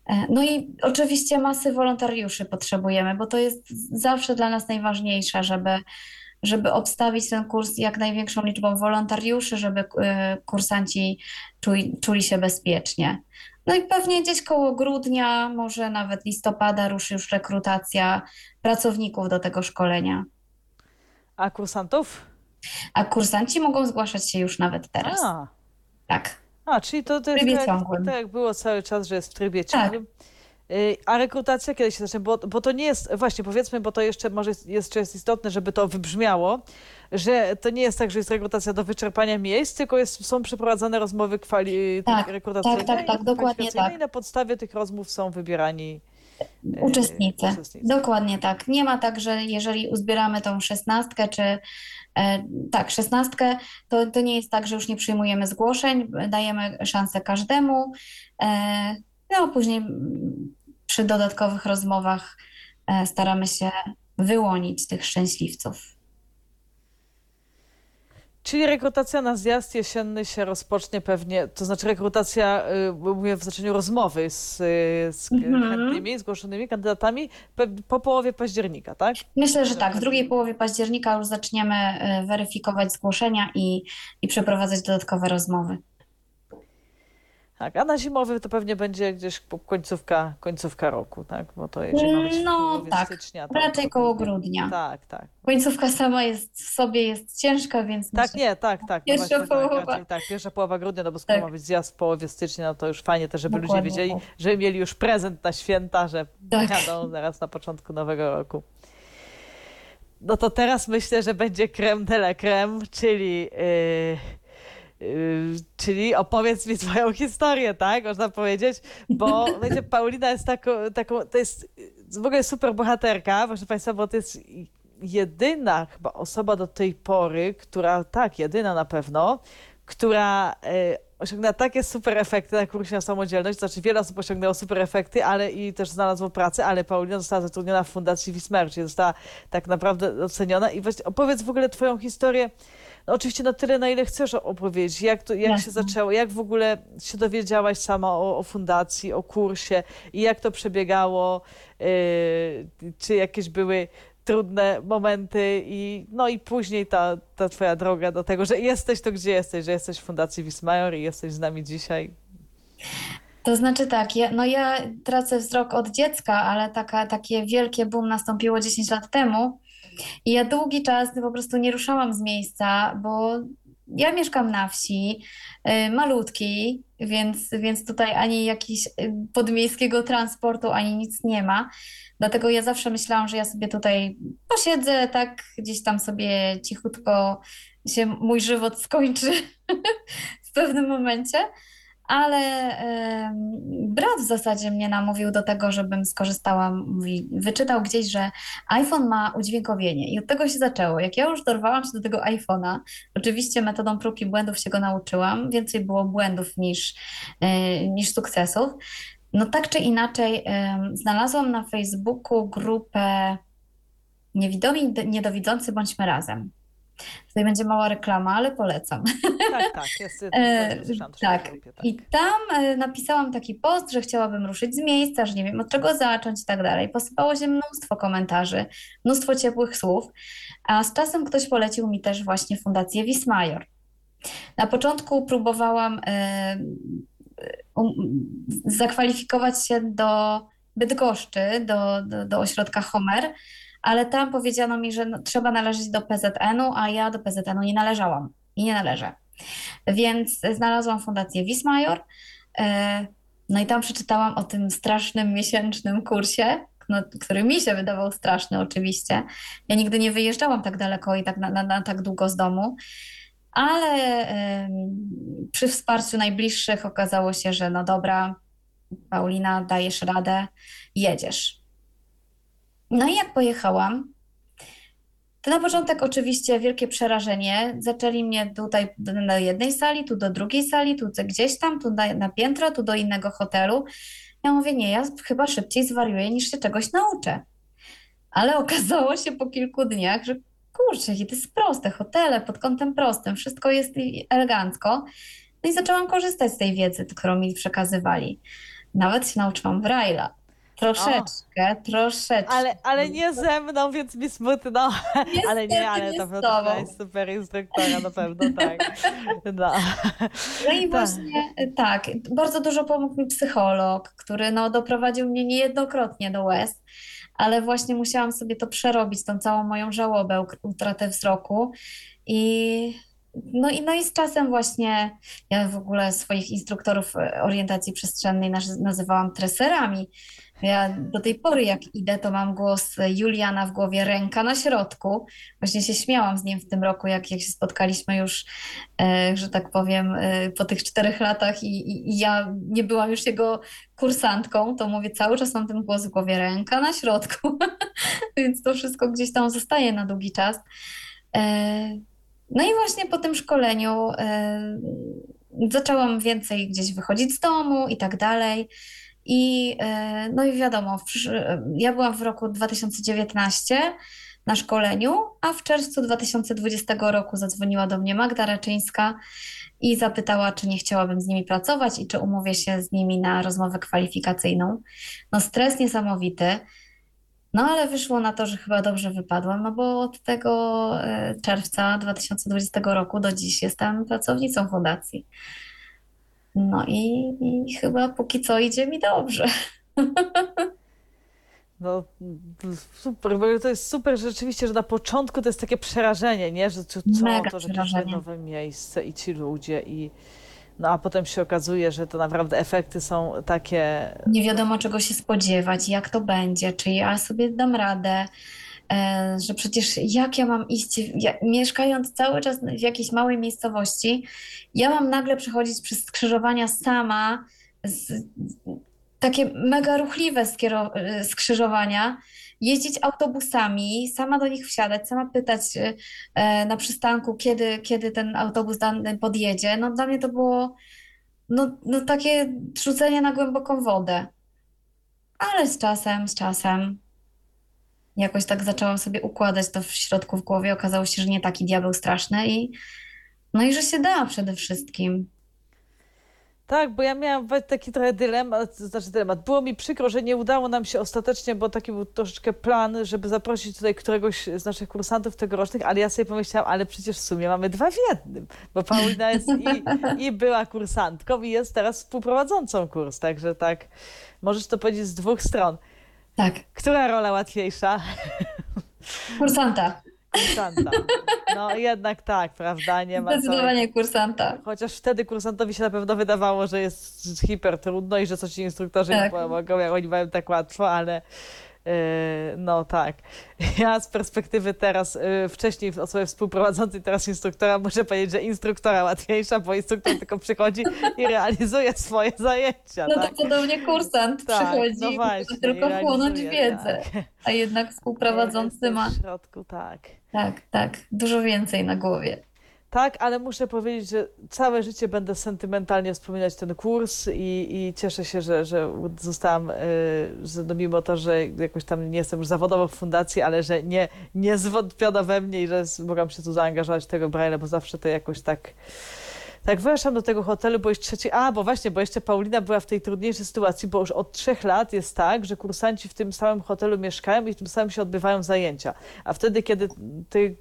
E, No i oczywiście masy wolontariuszy potrzebujemy, bo to jest zawsze dla nas najważniejsze, żeby, żeby obstawić ten kurs jak największą liczbą wolontariuszy, żeby e, kursanci czuli, czuli się bezpiecznie. No i pewnie gdzieś koło grudnia, może nawet listopada ruszy już rekrutacja pracowników do tego szkolenia. A kursantów? A kursanci mogą zgłaszać się już nawet teraz. A, Tak. A czyli to, to jest trybie tak, ciągłym. tak jak było cały czas, że jest w trybie Tak. ciągłym. Y, A rekrutacja kiedy się zacznie? Bo, bo to nie jest, właśnie powiedzmy, bo to jeszcze może jest, jeszcze jest istotne, żeby to wybrzmiało, że to nie jest tak, że jest rekrutacja do wyczerpania miejsc, tylko jest, są przeprowadzane rozmowy kwali, Tak, rekrutacyjne tak, tak, tak, dokładnie tak. I na podstawie tych rozmów są wybierani y, Uczestnicy. uczestnicy. Dokładnie tak. Nie ma tak, że jeżeli uzbieramy tą szesnastkę, czy tak, szesnastkę, to, to nie jest tak, że już nie przyjmujemy zgłoszeń, dajemy szansę każdemu. E, no później przy dodatkowych rozmowach e, staramy się wyłonić tych szczęśliwców. Czyli rekrutacja na zjazd jesienny się rozpocznie pewnie, to znaczy rekrutacja, y, mówię w znaczeniu rozmowy z, y, z Mhm. chętnymi, zgłoszonymi kandydatami po połowie października, tak? Myślę, że tak. W drugiej połowie października już zaczniemy e, weryfikować zgłoszenia i, i przeprowadzać dodatkowe rozmowy. Tak, a na zimowy to pewnie będzie gdzieś końcówka, końcówka roku, tak? Bo to jeżeli No, tak. stycznia. To Raczej to koło grudnia. Tak, tak. Końcówka sama jest w sobie jest ciężka, więc Tak, myślę, nie, tak, tak. No Pierwsza właśnie, tak, połowa. raczej tak, pierwsza połowa grudnia, no bo skoro Tak. ma być zjazd w połowie stycznia, no to już fajnie też, żeby ludzie Dokładnie wiedzieli, tak. żeby mieli już prezent na święta, że Tak. jadą zaraz na początku nowego roku. No to teraz myślę, że będzie creme de la creme, czyli, yy, czyli opowiedz mi swoją historię, tak? Można powiedzieć, bo wiecie, Paulina jest taką, taką to jest w ogóle super bohaterka, proszę Państwa, bo to jest jedyna chyba osoba do tej pory, która, tak, jedyna na pewno, która e, osiągnęła takie super efekty na kursie na samodzielność. Znaczy wiele osób osiągnęło super efekty, ale i też znalazło pracę, ale Paulina została zatrudniona w Fundacji Wismer, czyli została tak naprawdę doceniona. I właśnie opowiedz w ogóle twoją historię, no oczywiście na tyle, na ile chcesz opowiedzieć. Jak, to, jak się zaczęło, jak w ogóle się dowiedziałaś sama o, o fundacji, o kursie i jak to przebiegało, yy, czy jakieś były trudne momenty i no i później ta, ta twoja droga do tego, że jesteś to, gdzie jesteś, że jesteś w Fundacji Wismajor i jesteś z nami dzisiaj. To znaczy tak, ja, no ja tracę wzrok od dziecka, ale taka, takie wielkie boom nastąpiło 10 lat temu i ja długi czas po prostu nie ruszałam z miejsca, bo ja mieszkam na wsi, y, malutki, więc, więc tutaj ani jakiegoś y, podmiejskiego transportu, ani nic nie ma. Dlatego ja zawsze myślałam, że ja sobie tutaj posiedzę, tak gdzieś tam sobie cichutko się mój żywot skończy w pewnym momencie. Ale brat w zasadzie mnie namówił do tego, żebym skorzystała. Mówi, wyczytał gdzieś, że iPhone ma udźwiękowienie i od tego się zaczęło. Jak ja już dorwałam się do tego iPhone'a, oczywiście metodą prób i błędów się go nauczyłam, więcej było błędów niż, e, niż sukcesów. No tak czy inaczej, znalazłam na Facebooku grupę Niewidomi, Niedowidzący Bądźmy Razem. Tutaj będzie mała reklama, ale polecam. Tak, tak, jest. E, słyszałam tak. grupie, tak. I tam e, napisałam taki post, że chciałabym ruszyć z miejsca, że nie wiem od czego zacząć i tak dalej. Posypało się mnóstwo komentarzy, mnóstwo ciepłych słów, a z czasem ktoś polecił mi też właśnie Fundację Wismajor. Na początku próbowałam e, um, zakwalifikować się do Bydgoszczy, do, do, do ośrodka Homer, ale tam powiedziano mi, że no, trzeba należeć do PZN-u, a ja do PZN-u nie należałam i nie należę. Więc znalazłam Fundację Wismajor, e, no i tam przeczytałam o tym strasznym miesięcznym kursie, no, który mi się wydawał straszny oczywiście. Ja nigdy nie wyjeżdżałam tak daleko i tak na, na, na tak długo z domu, ale em, przy wsparciu najbliższych okazało się, że no dobra, Paulina, dajesz radę, jedziesz. No i jak pojechałam, to na początek oczywiście wielkie przerażenie. Zaczęli mnie tutaj do, jednej sali, tu do drugiej sali, tu gdzieś tam, tu na, na piętro, tu do innego hotelu. Ja mówię, nie, ja chyba szybciej zwariuję, niż się czegoś nauczę. Ale okazało się po kilku dniach, że kurczę, to jest proste, hotele pod kątem prostym, wszystko jest elegancko. No i zaczęłam korzystać z tej wiedzy, którą mi przekazywali. Nawet się nauczyłam Braille'a. Troszeczkę, troszeczkę. Ale, ale nie ze mną, więc mi smutno. ale nie, ale nie to jest super instruktora, na pewno tak. No. No i Tak. właśnie y, tak, bardzo dużo pomógł mi psycholog, który no, doprowadził mnie niejednokrotnie do łez, ale właśnie musiałam sobie to przerobić, tą całą moją żałobę, utratę wzroku i no i, no i z czasem właśnie ja w ogóle swoich instruktorów e, orientacji przestrzennej naz- nazywałam treserami. Ja do tej pory jak idę, to mam głos Juliana w głowie, ręka na środku. Właśnie się śmiałam z nim w tym roku, jak, jak się spotkaliśmy już e, że tak powiem, e, po tych czterech latach i, i, i ja nie byłam już jego kursantką, to mówię, cały czas mam ten głos w głowie, ręka na środku, więc to wszystko gdzieś tam zostaje na długi czas. No i właśnie po tym szkoleniu e, zaczęłam więcej gdzieś wychodzić z domu i tak dalej. I, e, no i wiadomo, ja byłam w roku 2019 na szkoleniu, a w czerwcu 2020 roku zadzwoniła do mnie Magda Raczyńska i zapytała, czy nie chciałabym z nimi pracować i czy umówię się z nimi na rozmowę kwalifikacyjną. No stres niesamowity, no ale wyszło na to, że chyba dobrze wypadłam, no bo od tego e, czerwca 2020 roku do dziś jestem pracownicą fundacji. No i, i chyba póki co idzie mi dobrze. No super, bo to jest super rzeczywiście, że na początku to jest takie przerażenie, nie? Że co, co Mega to, że jest nowe miejsce i ci ludzie i no a potem się okazuje, że to naprawdę efekty są takie Nie wiadomo czego się spodziewać, jak to będzie, czy ja sobie dam radę, e, że przecież jak ja mam iść, ja, mieszkając cały czas w jakiejś małej miejscowości, ja mam nagle przechodzić przez skrzyżowania sama, z, takie mega ruchliwe e, skrzyżowania, jeździć autobusami, sama do nich wsiadać, sama pytać e, na przystanku, kiedy, kiedy ten autobus dany podjedzie. No dla mnie to było no, no takie rzucenie na głęboką wodę. Ale z czasem, z czasem jakoś tak zaczęłam sobie układać to w środku w głowie. Okazało się, że nie taki diabeł straszny i no i że się da przede wszystkim. Tak, bo ja miałam taki trochę dylemat, znaczy dylemat. Było mi przykro, że nie udało nam się ostatecznie, bo taki był troszeczkę plan, żeby zaprosić tutaj któregoś z naszych kursantów tegorocznych, ale ja sobie pomyślałam, ale przecież w sumie mamy dwa w jednym, bo Paulina jest i, i była kursantką i jest teraz współprowadzącą kurs, także tak, możesz to powiedzieć z dwóch stron. Tak, Która rola łatwiejsza? kursanta. Kursanta. No jednak tak, prawda? Nie ma co. Zdecydowanie kursanta. Chociaż wtedy kursantowi się na pewno wydawało, że jest hiper trudno i że coś instruktorzy Tak. nie pomogą, jak oni mają tak łatwo, ale no tak. Ja z perspektywy teraz, yy, wcześniej osoby współprowadzącej, teraz instruktora, muszę powiedzieć, że instruktora łatwiejsza, bo instruktor tylko przychodzi i realizuje swoje zajęcia. No tak? to podobnie kursant Tak, przychodzi, no właśnie, tylko realizuje, wiedzę, tak. a jednak współprowadzący ma, W środku, tak. tak, tak, dużo więcej na głowie. Tak, ale muszę powiedzieć, że całe życie będę sentymentalnie wspominać ten kurs i, i cieszę się, że, że zostałam, y, że no mimo to, że jakoś tam nie jestem już zawodowo w fundacji, ale że nie, nie zwątpiono we mnie i że mogłam się tu zaangażować w tego Braille'a, bo zawsze to jakoś tak... Tak, weszłam do tego hotelu, bo już trzeci... A, bo właśnie, bo jeszcze Paulina była w tej trudniejszej sytuacji, bo już od trzech lat jest tak, że kursanci w tym samym hotelu mieszkają i w tym samym się odbywają zajęcia. A wtedy, kiedy ty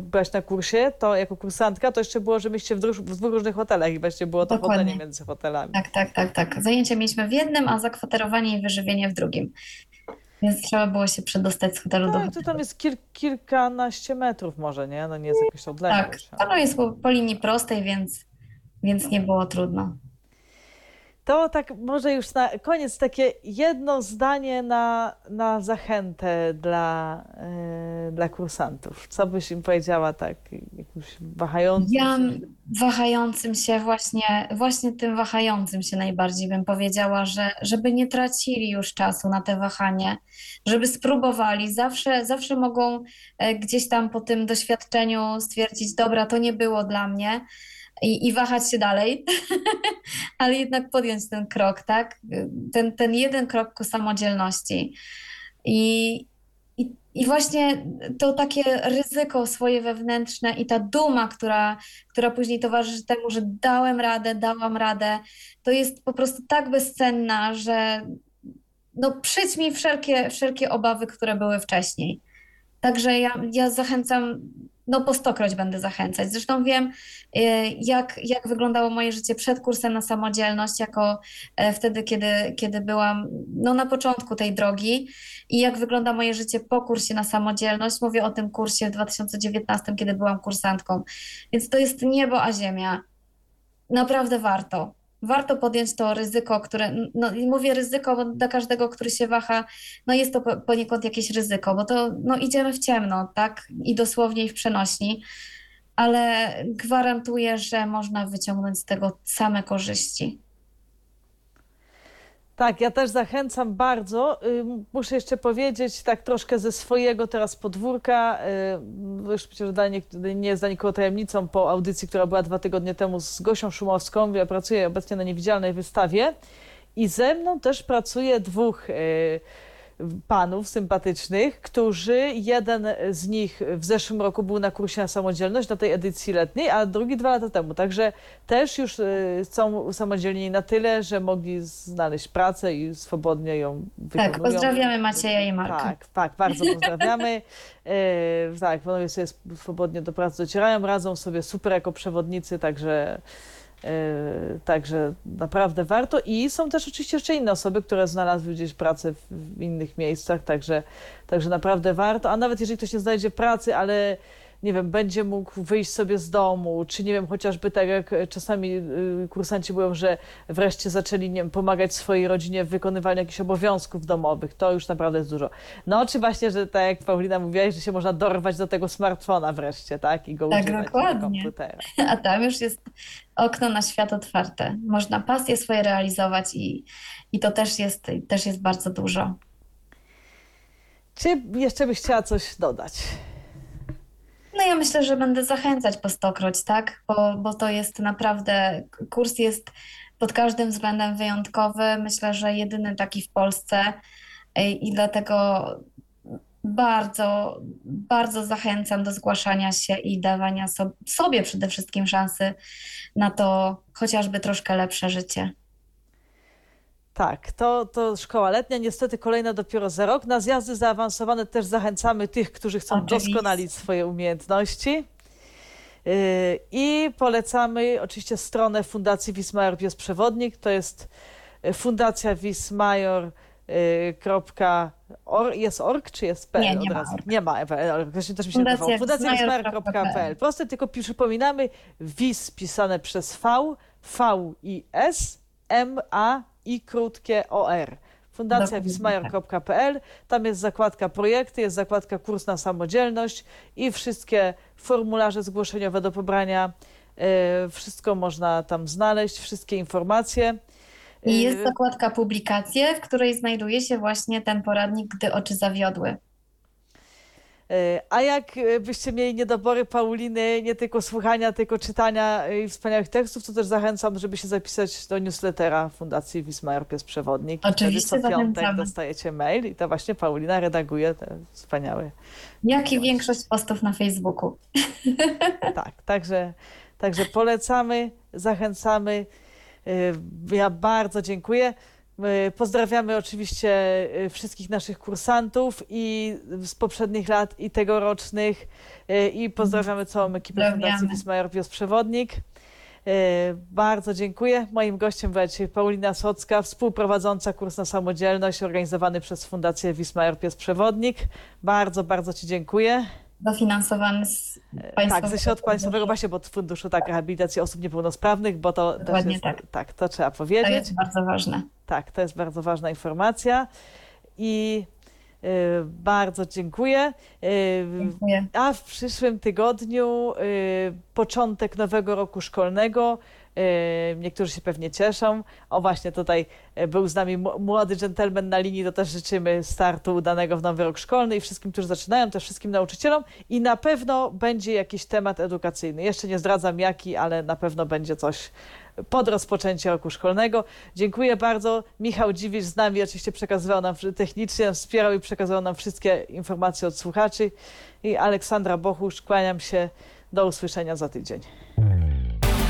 byłaś na kursie, to jako kursantka, to jeszcze było, że myście w, w dwóch różnych hotelach i właśnie było to Dokładnie. chodzenie między hotelami. Tak, tak, tak, tak. Zajęcia mieliśmy w jednym, a zakwaterowanie i wyżywienie w drugim. Więc trzeba było się przedostać z hotelu do Tak, to hotelu. tam jest kil, kilkanaście metrów może, nie? No nie jest Tak, odległość. to jest po, po linii prostej, więc, więc nie było trudno. To tak może już na koniec takie jedno zdanie na, na zachętę dla, yy, dla kursantów. Co byś im powiedziała tak, jakimś wahającym Ja się? wahającym się właśnie, właśnie tym wahającym się najbardziej bym powiedziała, że żeby nie tracili już czasu na te wahanie, żeby spróbowali. Zawsze, zawsze mogą e, gdzieś tam po tym doświadczeniu stwierdzić, dobra, to nie było dla mnie i, i wahać się dalej, ale jednak podjąć ten krok, tak? Ten, ten jeden krok ku samodzielności. I, i, I właśnie to takie ryzyko swoje wewnętrzne i ta duma, która, która później towarzyszy temu, że dałem radę, dałam radę, to jest po prostu tak bezcenna, że no, przyćmi wszelkie, wszelkie obawy, które były wcześniej. Także ja, ja zachęcam, no po stokroć będę zachęcać. Zresztą wiem, y, jak, jak wyglądało moje życie przed kursem na samodzielność, jako e, wtedy, kiedy, kiedy byłam no, na początku tej drogi i jak wygląda moje życie po kursie na samodzielność. Mówię o tym kursie w 2019, kiedy byłam kursantką. Więc to jest niebo a ziemia. Naprawdę warto warto podjąć to ryzyko, które, no mówię ryzyko, bo dla każdego, który się waha, no jest to poniekąd jakieś ryzyko, bo to no idziemy w ciemno, tak, i dosłownie i w przenośni, ale gwarantuję, że można wyciągnąć z tego same korzyści. Tak, ja też zachęcam bardzo. Muszę jeszcze powiedzieć, tak troszkę ze swojego teraz podwórka. Już myślę, że nie, jest dla nikogo tajemnicą po audycji, która była dwa tygodnie temu z Gosią Szumowską. Ja pracuję obecnie na niewidzialnej wystawie i ze mną też pracuje dwóch panów sympatycznych, którzy jeden z nich w zeszłym roku był na kursie na samodzielność, na tej edycji letniej, a drugi dwa lata temu. Także też już y, są usamodzielnieni na tyle, że mogli znaleźć pracę i swobodnie ją wykonują. Tak, pozdrawiamy Macieja i Marka. Tak, tak, bardzo pozdrawiamy. E, tak, panowie sobie swobodnie do pracy docierają, radzą sobie super jako przewodnicy, także także naprawdę warto. I są też oczywiście jeszcze inne osoby, które znalazły gdzieś pracę w innych miejscach, także, także naprawdę warto. A nawet jeżeli ktoś nie znajdzie pracy, ale nie wiem, będzie mógł wyjść sobie z domu, czy nie wiem, chociażby tak jak czasami y, kursanci mówią, że wreszcie zaczęli nie wiem, pomagać swojej rodzinie w wykonywaniu jakichś obowiązków domowych, to już naprawdę jest dużo. No czy właśnie, że tak jak Paulina mówiłaś, że się można dorwać do tego smartfona wreszcie, tak? I go tak, używać dokładnie. komputera. A tam już jest okno na świat otwarte. Można pasje swoje realizować i, i to też jest, też jest bardzo dużo. Czy jeszcze byś chciała coś dodać? No ja myślę, że będę zachęcać po stokroć, tak? Bo, bo to jest naprawdę, kurs jest pod każdym względem wyjątkowy. Myślę, że jedyny taki w Polsce i dlatego bardzo, bardzo zachęcam do zgłaszania się i dawania sobie przede wszystkim szansy na to chociażby troszkę lepsze życie. Tak, to, to szkoła letnia, niestety kolejna dopiero za rok. Na zjazdy zaawansowane też zachęcamy tych, którzy chcą Oczywiście. doskonalić swoje umiejętności. Yy, I polecamy oczywiście stronę Fundacji Wismajor Pies Przewodnik. To jest yy, fundacja wismajor.org. Yy, jest org czy jest PL nie, nie od razu? Ma nie ma PL, też mi się Fundacja, Fundacja wismajor.pl. Proste tylko przypominamy, WIS pisane przez V, V i S, M, A, i krótkie OR. Fundacja wismajor.pl, tam jest zakładka projekty, jest zakładka kurs na samodzielność i wszystkie formularze zgłoszeniowe do pobrania. E, wszystko można tam znaleźć, wszystkie informacje. I jest e, zakładka publikacje, w której znajduje się właśnie ten poradnik, gdy oczy zawiodły. E, a jak e, byście mieli niedobory Pauliny, nie tylko słuchania, tylko czytania e, i wspaniałych tekstów, to też zachęcam, żeby się zapisać do newslettera Fundacji Wismar Pies Przewodnik. Oczywiście Wtedy co piątek dostajecie mail i to właśnie Paulina redaguje te wspaniałe. Jak i większość postów na Facebooku. Tak, także, także polecamy, zachęcamy. Ja bardzo dziękuję. Pozdrawiamy oczywiście y, wszystkich naszych kursantów i z poprzednich lat i tegorocznych y, i pozdrawiamy całą ekipę Fundacji Wismajor Pios Przewodnik. Y, bardzo dziękuję. Moim gościem była dzisiaj Paulina Socka, współprowadząca kurs na samodzielność organizowany przez Fundację Wismajor Pies Przewodnik. Bardzo, bardzo Ci dziękuję dofinansowany z państwowego Tak, ze środków państwowego właśnie, bo Funduszu tak, Rehabilitacji Osób Niepełnosprawnych, bo to Dokładnie jest, tak. tak, to trzeba powiedzieć. To jest bardzo ważne. Tak, to jest bardzo ważna informacja i y, bardzo dziękuję. Y, dziękuję. A w przyszłym tygodniu y, początek nowego roku szkolnego Niektórzy się pewnie cieszą. O właśnie tutaj e, był z nami młody dżentelmen na linii, to też życzymy startu udanego w nowy rok szkolny i wszystkim, którzy zaczynają, też wszystkim nauczycielom i na pewno będzie jakiś temat edukacyjny. Jeszcze nie zdradzam jaki, ale na pewno będzie coś pod rozpoczęcie roku szkolnego. Dziękuję bardzo. Michał Dziwisz z nami oczywiście przekazywał nam technicznie, wspierał i przekazywał nam wszystkie informacje od słuchaczy. I Aleksandra Bochusz, kłaniam się. Do usłyszenia za tydzień.